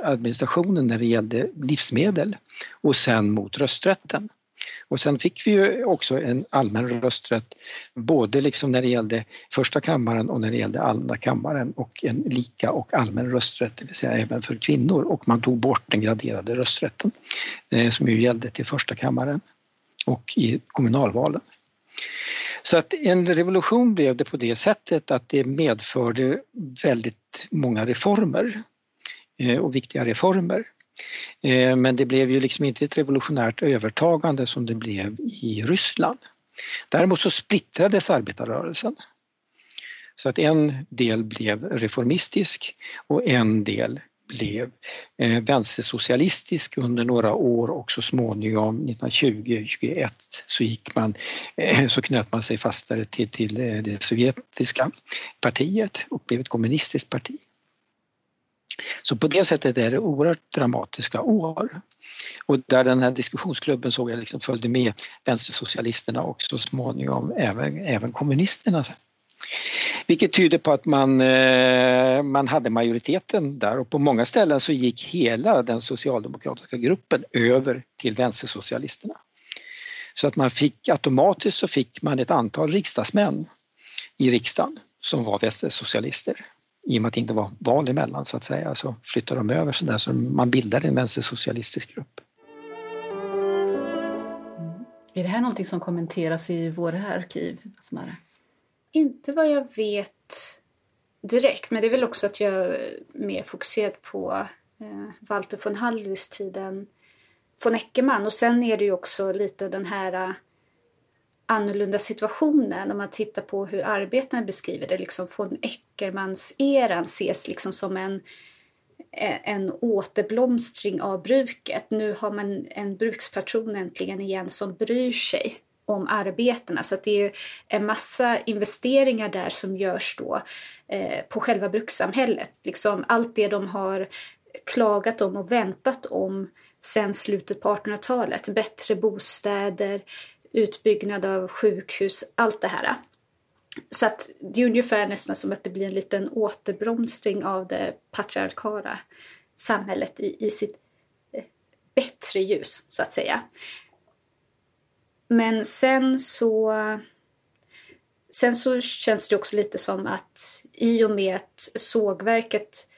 administrationen när det gällde livsmedel och sen mot rösträtten. Och sen fick vi ju också en allmän rösträtt både liksom när det gällde första kammaren och när det gällde andra kammaren och en lika och allmän rösträtt, det vill säga även för kvinnor och man tog bort den graderade rösträtten eh, som ju gällde till första kammaren och i kommunalvalen. Så att en revolution blev det på det sättet att det medförde väldigt många reformer eh, och viktiga reformer. Eh, men det blev ju liksom inte ett revolutionärt övertagande som det blev i Ryssland. Däremot så splittrades arbetarrörelsen. Så att en del blev reformistisk och en del blev eh, vänstersocialistisk under några år och så småningom 1920-21 så gick man, eh, så knöt man sig fastare till, till eh, det sovjetiska partiet och blev ett kommunistiskt parti. Så på det sättet är det oerhört dramatiska år. Och där den här diskussionsklubben såg jag liksom följde med vänstersocialisterna och så småningom även, även kommunisterna. Vilket tyder på att man, eh, man hade majoriteten där och på många ställen så gick hela den socialdemokratiska gruppen över till vänstersocialisterna. Så att man fick automatiskt så fick man ett antal riksdagsmän i riksdagen som var vänstersocialister i och med att det inte var val emellan så att säga så flyttade de över så där så man bildade en vänstersocialistisk grupp.
Mm. Är det här någonting som kommenteras i våra arkiv, Asmara?
Inte vad jag vet direkt, men det är väl också att jag är mer fokuserad på eh, Walter von Hallys tiden von Eckermann och sen är det ju också lite den här annorlunda situationen om man tittar på hur arbetarna beskriver det. Liksom von Eckermans-eran ses liksom som en, en återblomstring av bruket. Nu har man en brukspatron äntligen igen som bryr sig om arbetarna. Så det är ju en massa investeringar där som görs då eh, på själva brukssamhället. Liksom allt det de har klagat om och väntat om sen slutet på 1800-talet. Bättre bostäder, utbyggnad av sjukhus, allt det här. Så att det är ungefär nästan som att det blir en liten återbromsning av det patriarkala samhället i, i sitt eh, bättre ljus, så att säga. Men sen så Sen så känns det också lite som att i och med att sågverket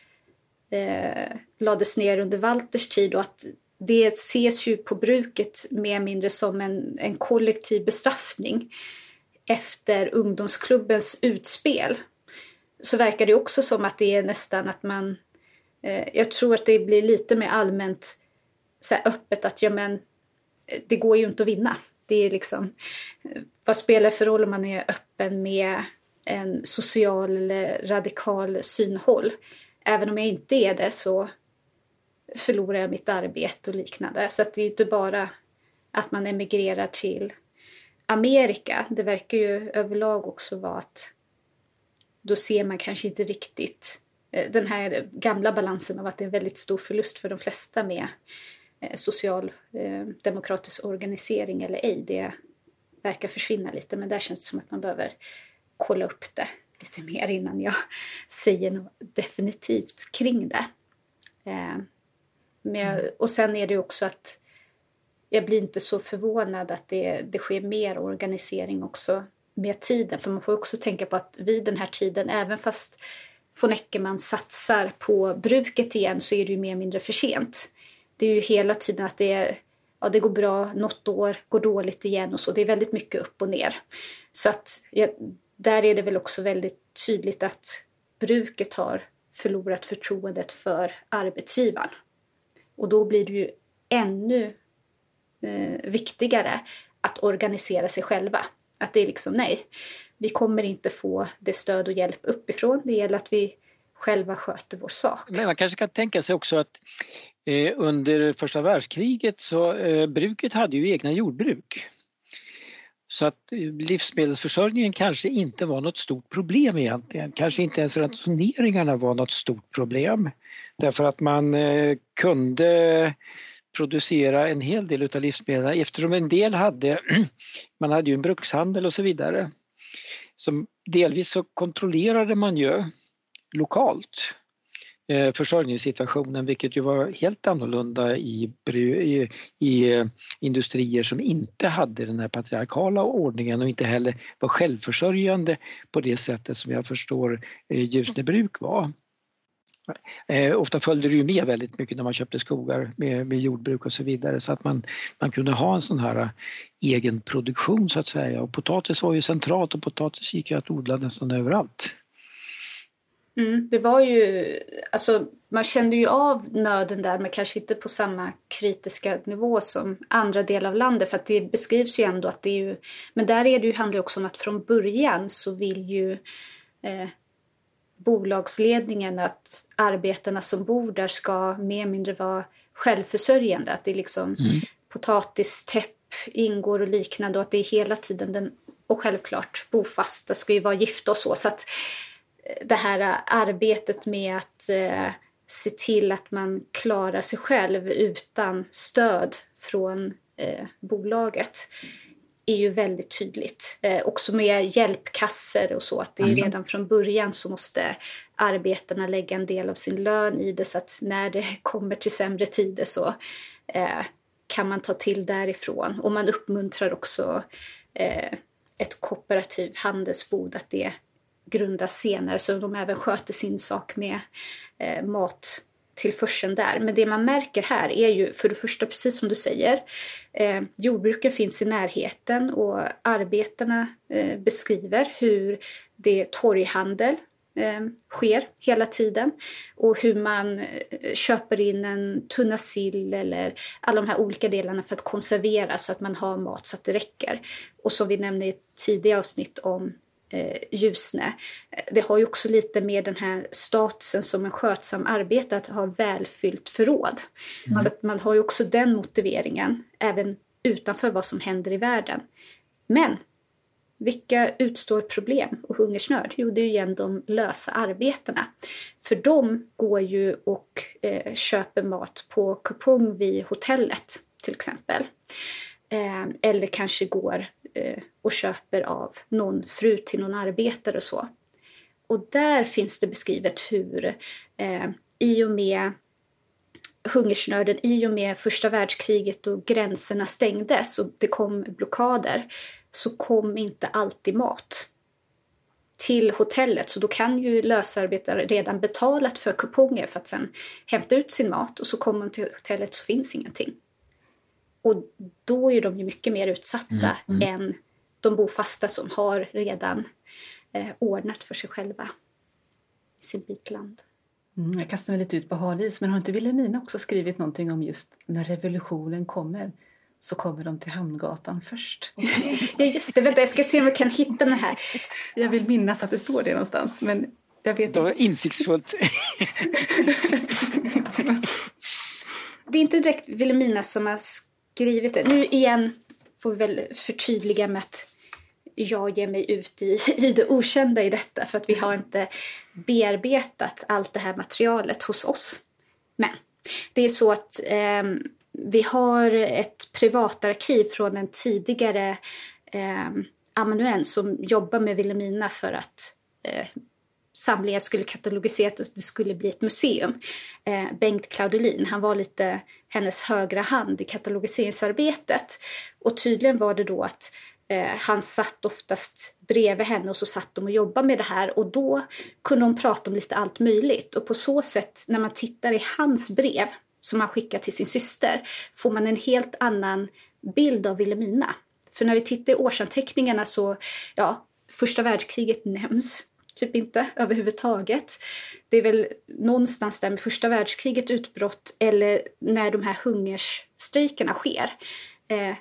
eh, lades ner under Walters tid och att det ses ju på bruket mer eller mindre som en, en kollektiv bestraffning efter ungdomsklubbens utspel. Så verkar det också som att det är nästan att man... Eh, jag tror att det blir lite mer allmänt så öppet att ja men eh, det går ju inte att vinna. Det är liksom, eh, vad spelar det för roll om man är öppen med en social eller radikal synhåll? Även om jag inte är det så förlorar jag mitt arbete och liknande. Så att det är inte bara att man emigrerar till Amerika. Det verkar ju överlag också vara att då ser man kanske inte riktigt eh, den här gamla balansen av att det är en väldigt stor förlust för de flesta med eh, socialdemokratisk eh, organisering eller ej, det verkar försvinna lite. Men där känns det som att man behöver kolla upp det lite mer innan jag [LAUGHS] säger något definitivt kring det. Men jag, och sen är det också att jag blir inte så förvånad att det, det sker mer organisering också med tiden. För man får också tänka på att vid den här tiden, även fast von Eckermann satsar på bruket igen så är det ju mer eller mindre för sent. Det är ju hela tiden att det, är, ja, det går bra något år, går dåligt igen och så. Det är väldigt mycket upp och ner. Så att ja, där är det väl också väldigt tydligt att bruket har förlorat förtroendet för arbetsgivaren. Och då blir det ju ännu eh, viktigare att organisera sig själva. Att det är liksom nej, vi kommer inte få det stöd och hjälp uppifrån. Det gäller att vi själva sköter vår sak.
Men man kanske kan tänka sig också att eh, under första världskriget så eh, bruket hade ju egna jordbruk. Så att eh, livsmedelsförsörjningen kanske inte var något stort problem egentligen. Kanske inte ens ransoneringarna var något stort problem. Därför att man eh, kunde producera en hel del utav livsmedlen eftersom en del hade, [CLEARS THROAT] man hade ju en brukshandel och så vidare. Så delvis så kontrollerade man ju lokalt eh, försörjningssituationen vilket ju var helt annorlunda i, i, i, eh, industrier som inte hade den här patriarkala ordningen och inte heller var självförsörjande på det sättet som jag förstår Ljusnebruk var. Eh, ofta följde det ju med väldigt mycket när man köpte skogar med, med jordbruk och så vidare så att man, man kunde ha en sån här eh, egen produktion så att säga och potatis var ju centralt och potatis gick ju att odla nästan överallt.
Mm, det var ju, alltså man kände ju av nöden där men kanske inte på samma kritiska nivå som andra delar av landet för att det beskrivs ju ändå att det är ju, men där är det ju, handlar det också om att från början så vill ju eh, bolagsledningen att arbetarna som bor där ska mer eller mindre vara självförsörjande. Att det är liksom mm. potatistäpp ingår och liknande och att det är hela tiden den, och självklart bofasta ska ju vara gifta och så. Så att eh, det här arbetet med att eh, se till att man klarar sig själv utan stöd från eh, bolaget är ju väldigt tydligt. Eh, också med hjälpkasser och så, att det är mm. redan från början så måste arbetarna lägga en del av sin lön i det så att när det [LAUGHS] kommer till sämre tider så eh, kan man ta till därifrån. Och man uppmuntrar också eh, ett kooperativ handelsbod att det grundas senare så de även sköter sin sak med eh, mat tillförseln där. Men det man märker här är ju för det första, precis som du säger, eh, jordbruken finns i närheten och arbetarna eh, beskriver hur det torghandel eh, sker hela tiden och hur man eh, köper in en tunna sill eller alla de här olika delarna för att konservera så att man har mat så att det räcker. Och som vi nämnde i ett tidigare avsnitt om eh, Ljusne. Det har ju också lite med den här statusen som en skötsam arbetare att ha välfyllt förråd. Mm. Så att man har ju också den motiveringen även utanför vad som händer i världen. Men vilka utstår problem och hungersnöd? Jo, det är ju igen de lösa arbetarna. För de går ju och eh, köper mat på kupong vid hotellet till exempel. Eh, eller kanske går eh, och köper av någon fru till någon arbetare och så. Och där finns det beskrivet hur eh, i och med hungersnöden, i och med första världskriget och gränserna stängdes och det kom blockader så kom inte alltid mat till hotellet så då kan ju lösarbetare redan betalat för kuponger för att sen hämta ut sin mat och så kommer de till hotellet så finns ingenting. Och då är de ju mycket mer utsatta mm, mm. än de bofasta som har redan eh, ordnat för sig själva i sin bit land.
Mm, jag kastar mig lite ut på halis, men har inte Wilhelmina också skrivit någonting om just när revolutionen kommer? så kommer de till Hamngatan först.
Ja, just det. Vänta, jag ska se om jag kan hitta den här.
Jag vill minnas att det står det någonstans, men jag vet
inte. Det var insiktsfullt. [LAUGHS]
det är inte direkt Wilhelmina som har skrivit det. Nu igen får vi väl förtydliga med att jag ger mig ut i, i det okända i detta för att vi har inte bearbetat allt det här materialet hos oss. Men det är så att eh, vi har ett privatarkiv från en tidigare eh, amanuens som jobbar med Vilhelmina för att eh, samlingen skulle katalogiseras och det skulle bli ett museum. Eh, Bengt Claudelin, han var lite hennes högra hand i katalogiseringsarbetet. Och tydligen var det då att eh, han satt oftast bredvid henne och så satt de och jobbade med det här och då kunde hon prata om lite allt möjligt och på så sätt när man tittar i hans brev som han skickar till sin syster får man en helt annan bild av Vilhelmina. För när vi tittar i årsanteckningarna så, ja, första världskriget nämns typ inte överhuvudtaget. Det är väl någonstans där med första världskriget utbrott eller när de här hungerstrejkerna sker. Eh,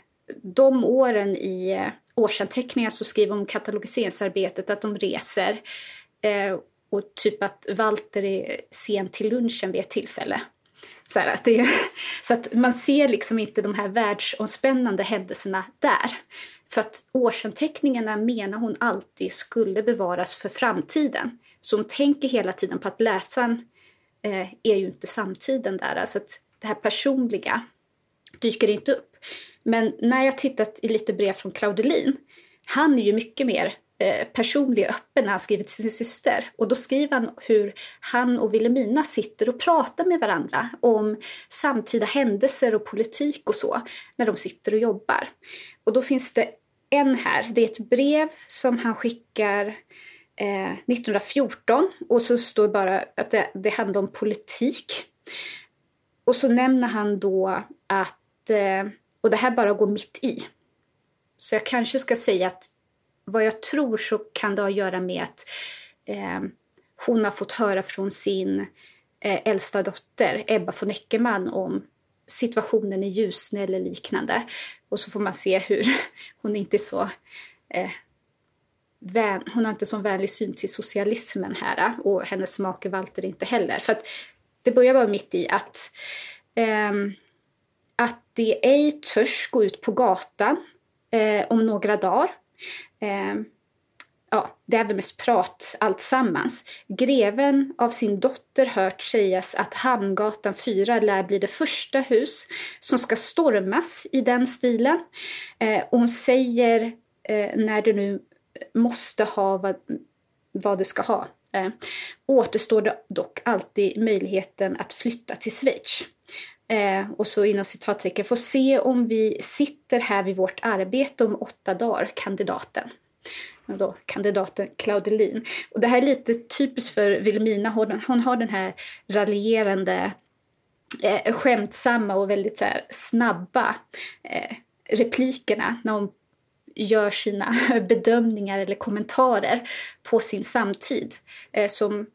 de åren i eh, årsanteckningar så skriver om katalogiseringsarbetet att de reser eh, och typ att Walter är sen till lunchen vid ett tillfälle. Så, att det, [LAUGHS] så att man ser liksom inte de här världsomspännande händelserna där. För att årsanteckningarna menar hon alltid skulle bevaras för framtiden. Så hon tänker hela tiden på att läsaren eh, är ju inte samtiden där. Alltså att det här personliga dyker inte upp. Men när jag tittat i lite brev från Claudelin, han är ju mycket mer eh, personlig och öppen när han skriver till sin syster. Och då skriver han hur han och Wilhelmina sitter och pratar med varandra om samtida händelser och politik och så, när de sitter och jobbar. Och då finns det en här, det är ett brev som han skickar eh, 1914 och så står det bara att det, det handlar om politik. Och så nämner han då att, eh, och det här bara går mitt i. Så jag kanske ska säga att vad jag tror så kan det ha att göra med att eh, hon har fått höra från sin eh, äldsta dotter Ebba von Eckermann om situationen i Ljusne eller liknande. Och så får man se hur [LAUGHS] hon inte är så eh, vän, hon har inte så vänlig syn till socialismen här eh, och hennes make Walter inte heller. För att det börjar vara mitt i att, eh, att det ej törs gå ut på gatan eh, om några dagar. Ehm, Ja, det är väl mest prat alltsammans. Greven av sin dotter hört sägas att Hamngatan 4 lär bli det första hus som ska stormas i den stilen. Eh, och hon säger eh, när det nu måste ha vad, vad det ska ha. Eh, återstår det dock alltid möjligheten att flytta till Schweiz. Eh, och så inom citattecken, får se om vi sitter här vid vårt arbete om åtta dagar, kandidaten då, kandidaten Claudelin. Och det här är lite typiskt för Vilhelmina. Hon, hon har den här raljerande, eh, skämtsamma och väldigt så här, snabba eh, replikerna när hon gör sina [LAUGHS] bedömningar eller kommentarer på sin samtid. Eh, som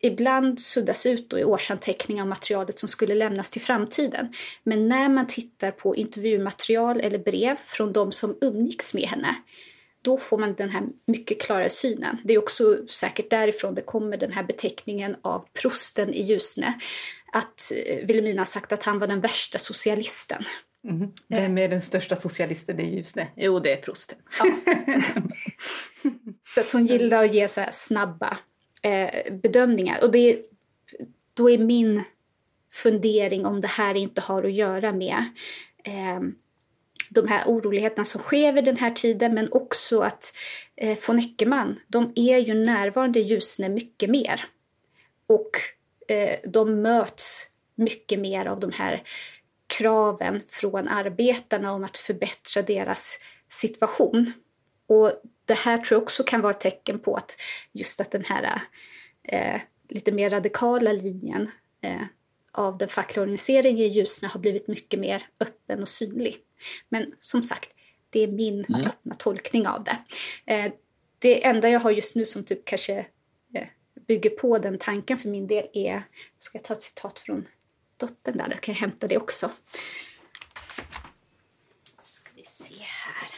ibland suddas ut då i årsanteckningar om materialet som skulle lämnas till framtiden. Men när man tittar på intervjumaterial eller brev från de som umgicks med henne då får man den här mycket klarare synen. Det är också säkert därifrån det kommer den här beteckningen av prosten i Ljusne. Att eh, Vilhelmina har sagt att han var den värsta socialisten.
Mm. Vem är den största socialisten i Ljusne? Jo, det är prosten. Ja. [LAUGHS]
så att hon gillar att ge så snabba eh, bedömningar. Och det, då är min fundering om det här inte har att göra med eh, de här oroligheterna som sker vid den här tiden men också att eh, von Eckermann, de är ju närvarande i Ljusne mycket mer. Och eh, de möts mycket mer av de här kraven från arbetarna om att förbättra deras situation. Och det här tror jag också kan vara ett tecken på att just att den här eh, lite mer radikala linjen eh, av den fackliga organiseringen i Ljusne har blivit mycket mer öppen och synlig. Men som sagt, det är min mm. öppna tolkning av det. Eh, det enda jag har just nu som typ kanske eh, bygger på den tanken för min del är, ska jag ta ett citat från dottern där, då kan jag hämta det också. Ska vi se här.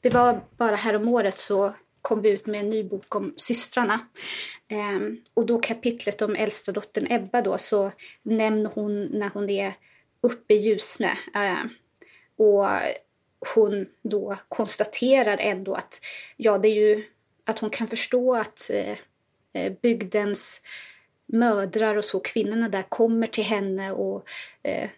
Det var bara häromåret så kom vi ut med en ny bok om systrarna. Ehm, och då kapitlet om äldsta dottern Ebba då så nämner hon när hon är uppe i Ljusne. Ehm, och hon då konstaterar ändå att ja, det är ju att hon kan förstå att eh, eh bygdens mödrar och så, kvinnorna där kommer till henne och eh,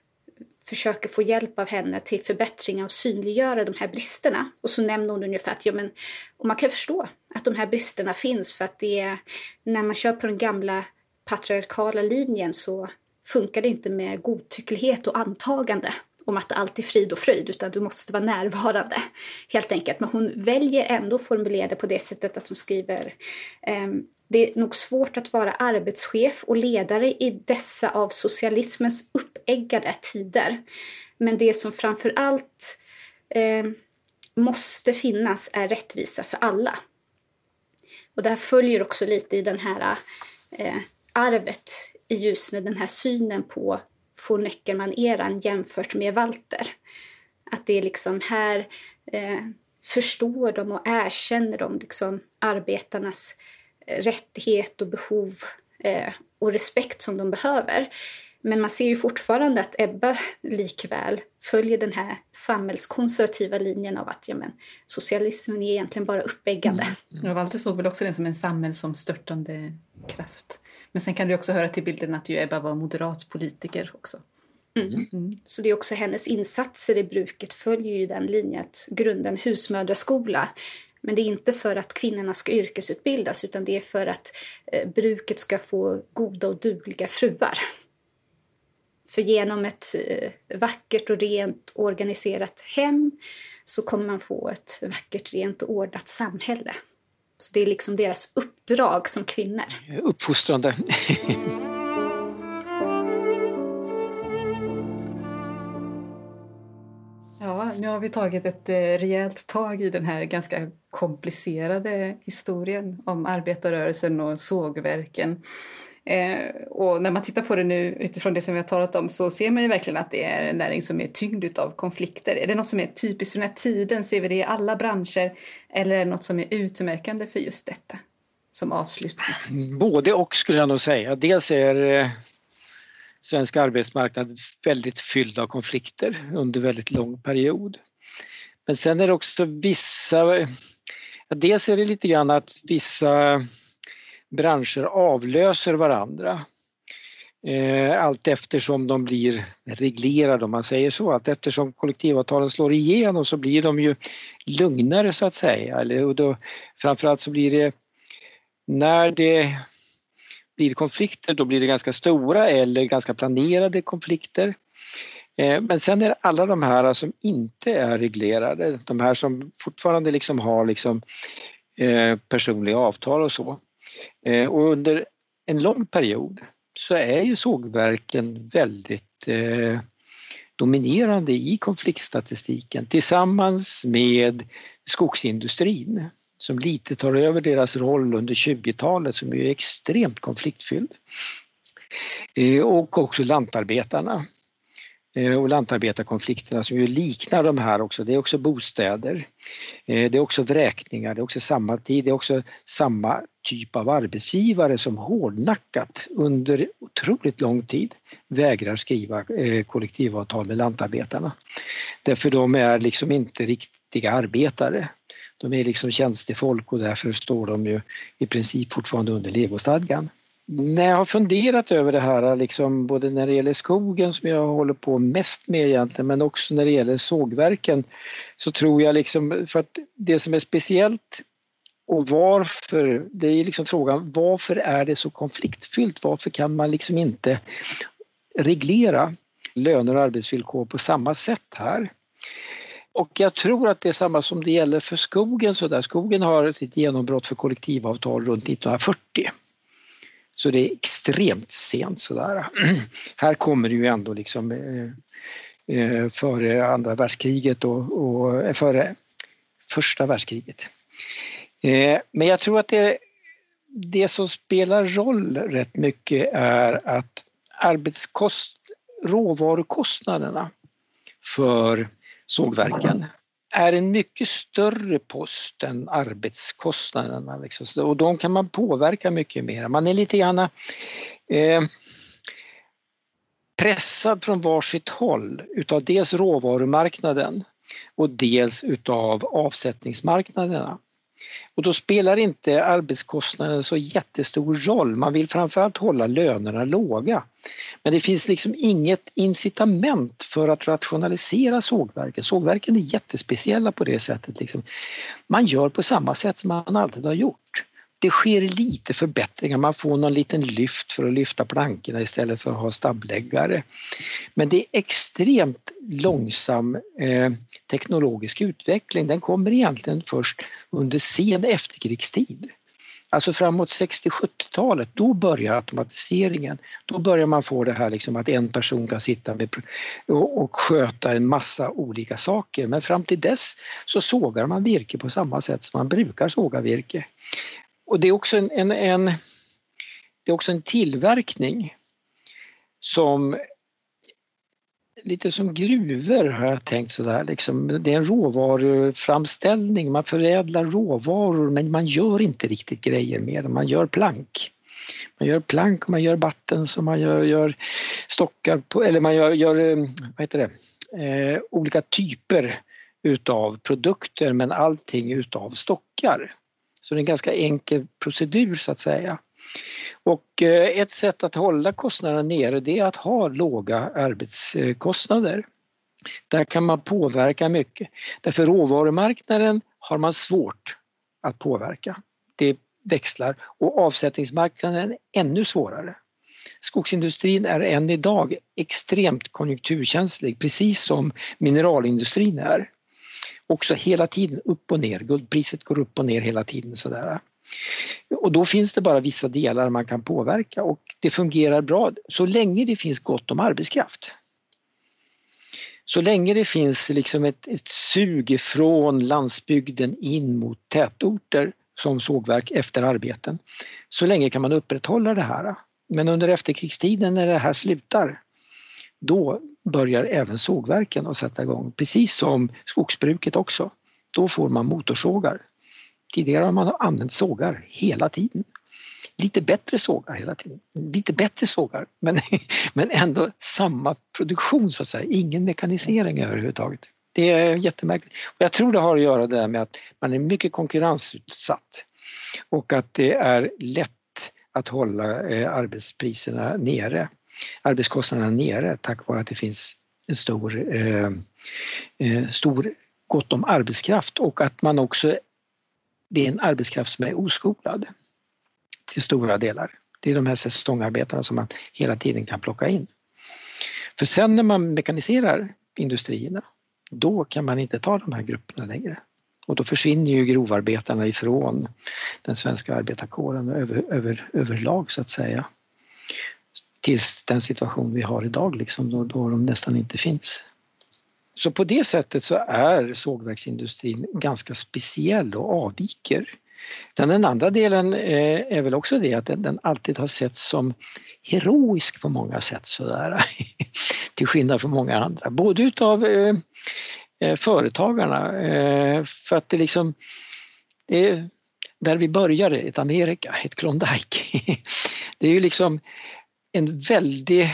försöker få hjälp av henne till förbättringar och synliggöra de här bristerna. Och så nämner hon ungefär att ja, men, och man kan förstå att de här bristerna finns för att det är när man kör på den gamla patriarkala linjen så funkar det inte med godtycklighet och antagande om att allt är frid och fröjd utan du måste vara närvarande helt enkelt. Men hon väljer ändå att formulera det på det sättet att hon skriver ehm, det är nog svårt att vara arbetschef och ledare i dessa av socialismens uppeggade tider. Men det som framför allt eh, måste finnas är rättvisa för alla. Och det här följer också lite i den här eh, arvet i Ljusne, den här synen på von Eckermann-eran jämfört med Walter. Att det är liksom här eh, förstår de och erkänner de liksom arbetarnas eh, rättighet och behov eh, och respekt som de behöver. Men man ser ju fortfarande att Ebba likväl följer den här samhällskonservativa linjen av att ja, men, socialismen är egentligen bara uppeggande.
Mm. Mm. Walter såg väl också den som en samhällsomstörtande kraft. Men sen kan det också höra till bilden att ju Ebba var moderat politiker också.
Mm. Mm. Så det är också hennes insatser i bruket följer ju den linjen att grunda en husmödraskola men det är inte för att kvinnorna ska yrkesutbildas utan det är för att eh, bruket ska få goda och dugliga fruar. För genom ett eh, vackert och rent organiserat hem så kommer man få ett vackert, rent och ordnat samhälle. Så det är liksom deras uppdrag som kvinnor.
Uppfostrande. [LAUGHS]
nu har vi tagit ett eh, rejält tag i den här ganska komplicerade historien om arbetarrörelsen och sågverken. Eh, och när man tittar på det nu utifrån det som vi har talat om så ser man ju verkligen att det är en näring som är tyngd av konflikter. Är det något som är typiskt för den här tiden? Ser vi det i alla branscher? Eller är det något som är utmärkande för just detta som avslutning?
Både och skulle jag nog säga. Dels är eh, svensk arbetsmarknad väldigt fylld av konflikter under väldigt lång period. Men sen är det också vissa, ja, dels är det lite grann att vissa branscher avlöser varandra. Eh, allt eftersom de blir reglerade om man säger så, att eftersom kollektivavtalen slår igenom så blir de ju lugnare så att säga. Eller, och då, framförallt så blir det när det blir konflikter då blir det ganska stora eller ganska planerade konflikter. Eh, men sen är det alla de här som inte är reglerade, de här som fortfarande liksom har liksom eh, personliga avtal och så. Eh, och under en lång period så är ju sågverken väldigt eh, dominerande i konfliktstatistiken tillsammans med skogsindustrin som lite tar över deras roll under 20-talet som är extremt konfliktfylld. Eh, och också lantarbetarna eh, och lantarbetarkonflikterna som ju liknar de här också. Det är också bostäder, eh, det är också vräkningar, det är också samma tid, det är också samma typ av arbetsgivare som hårdnackat under otroligt lång tid vägrar skriva eh, kollektivavtal med lantarbetarna. Därför de är liksom inte riktiga arbetare de är liksom tjänstefolk och därför står de ju i princip fortfarande under legostadgan. När jag har funderat över det här, liksom, både när det gäller skogen som jag håller på mest med egentligen, men också när det gäller sågverken, så tror jag liksom, för att det som är speciellt och varför, det är liksom frågan, varför är det så konfliktfyllt? Varför kan man liksom inte reglera löner och arbetsvillkor på samma sätt här? Och jag tror att det är samma som det gäller för skogen. Så där. Skogen har sitt genombrott för kollektivavtal runt 1940. Så det är extremt sent sådär. [CLEARS THROAT] Här kommer det ju ändå liksom eh, eh före andra världskriget och, och eh, före första världskriget. Eh, men jag tror att det, det som spelar roll rätt mycket är att arbetskost, råvarukostnaderna för sågverken är en mycket större post än arbetskostnaderna. Liksom. Och de kan man påverka mycket mer. Man är lite grann eh, pressad från varsitt håll utav dels råvarumarknaden och dels utav avsättningsmarknaderna. Och då spelar inte arbetskostnaden så jättestor roll. Man vill framförallt hålla lönerna låga. Men det finns liksom inget incitament för att rationalisera sågverken. Sågverken är jättespeciella på det sättet. Liksom. Man gör på samma sätt som man alltid har gjort det sker lite förbättringar, man får någon liten lyft för att lyfta plankorna istället för att ha stabbläggare. Men det är extremt långsam eh, teknologisk utveckling, den kommer egentligen först under sen efterkrigstid. Alltså framåt 60-70-talet, då börjar automatiseringen. Då börjar man få det här liksom att en person kan sitta med och, och sköta en massa olika saker. Men fram till dess så sågar man virke på samma sätt som man brukar såga virke. Och det är också en, en, en, det är också en tillverkning som lite som gruvor har jag tänkt sådär. Liksom. Det är en råvaruframställning, man förädlar råvaror men man gör inte riktigt grejer med dem, man gör plank. Man gör plank, man gör batten och man gör, gör stockar, på, eller man gör, gör eh, vad heter det, eh, olika typer utav produkter men allting utav stockar. Så det är en ganska enkel procedur så att säga. Och eh, ett sätt att hålla kostnaderna nere det är att ha låga arbetskostnader. Där kan man påverka mycket. Därför råvarumarknaden har man svårt att påverka. Det växlar och avsättningsmarknaden är ännu svårare. Skogsindustrin är än idag extremt konjunkturkänslig precis som mineralindustrin är också hela tiden upp och ner. Guldpriset går upp och ner hela tiden sådär. Och då finns det bara vissa delar man kan påverka och det fungerar bra så länge det finns gott om arbetskraft. Så länge det finns liksom ett, ett sug från landsbygden in mot tätorter som sågverk efter arbeten, så länge kan man upprätthålla det här. Men under efterkrigstiden när det här slutar, då börjar även sågverken att sätta igång, precis som skogsbruket också. Då får man motorsågar. Tidigare har man använt sågar hela tiden. Lite bättre sågar hela tiden, lite bättre sågar men, [LAUGHS] men ändå samma produktion så att säga, ingen mekanisering överhuvudtaget. Det är jättemärkligt. Och jag tror det har att göra det med att man är mycket konkurrensutsatt och att det är lätt att hålla eh, arbetspriserna nere arbetskostnaderna nere tack vare att det finns en stor, eh, eh, stor gott om arbetskraft och att man också, det är en arbetskraft som är oskolad till stora delar. Det är de här säsongarbetarna som man hela tiden kan plocka in. För sen när man mekaniserar industrierna, då kan man inte ta de här grupperna längre. Och då försvinner ju grovarbetarna ifrån den svenska arbetarkåren över, över, överlag så att säga tills den situation vi har idag liksom, då, då de nästan inte finns. Så på det sättet så är sågverksindustrin ganska speciell och avviker. Den andra delen eh, är väl också det att den alltid har setts som heroisk på många sätt sådär. [LAUGHS] Till skillnad från många andra, både utav eh, eh, företagarna eh, för att det liksom det är där vi började, ett Amerika, ett Klondike. [LAUGHS] Det är ju liksom en väldig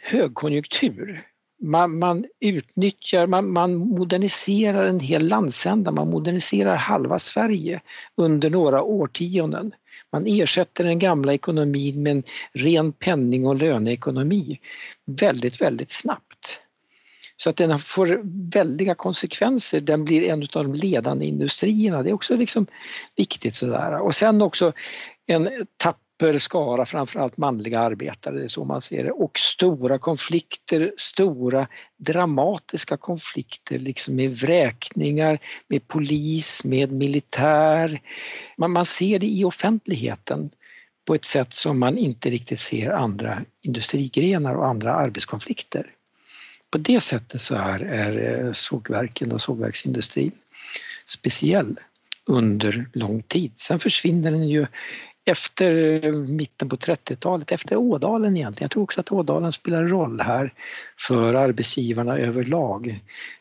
högkonjunktur. Man, man utnyttjar, man, man, moderniserar en hel landsända, man moderniserar halva Sverige under några årtionden. Man ersätter den gamla ekonomin med en ren penning och löneekonomi väldigt, väldigt snabbt. Så att den får väldiga konsekvenser, den blir en av de ledande industrierna, det är också liksom viktigt sådär. Och sen också en tapp per skara framförallt manliga arbetare, det är så man ser det. Och stora konflikter, stora dramatiska konflikter liksom med vräkningar, med polis, med militär. Man, man ser det i offentligheten på ett sätt som man inte riktigt ser andra industrigrenar och andra arbetskonflikter. På det sättet så är, är sågverken och sågverksindustrin speciell under lång tid. Sen försvinner den ju efter eh, mitten på 30-talet, efter Ådalen egentligen. Jag tror också att Ådalen spelar roll här för arbetsgivarna överlag.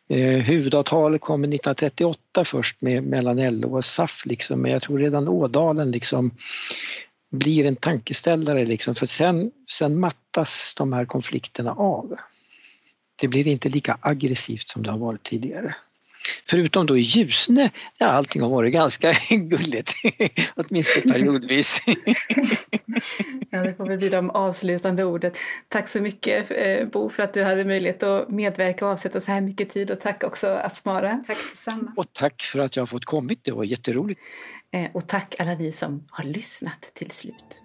Eh, huvudavtalet kom 1938 först med, mellan LO och SAF liksom, men jag tror redan Ådalen liksom blir en tankeställare liksom, för sen, sen mattas de här konflikterna av. det blir inte lika aggressivt som det har varit tidigare. Förutom då i Ljusne där allting har varit ganska [LAUGHS] gulligt, [LAUGHS] åtminstone periodvis. [LAUGHS]
ja, det får väl bli de avslutande ordet. Tack så mycket eh, Bo för att du hade möjlighet att medverka och avsätta så här mycket tid och tack också Asmara.
Tack detsamma.
Och tack för att jag har fått kommit, det var jätteroligt.
Eh, och tack alla ni som har lyssnat till slut.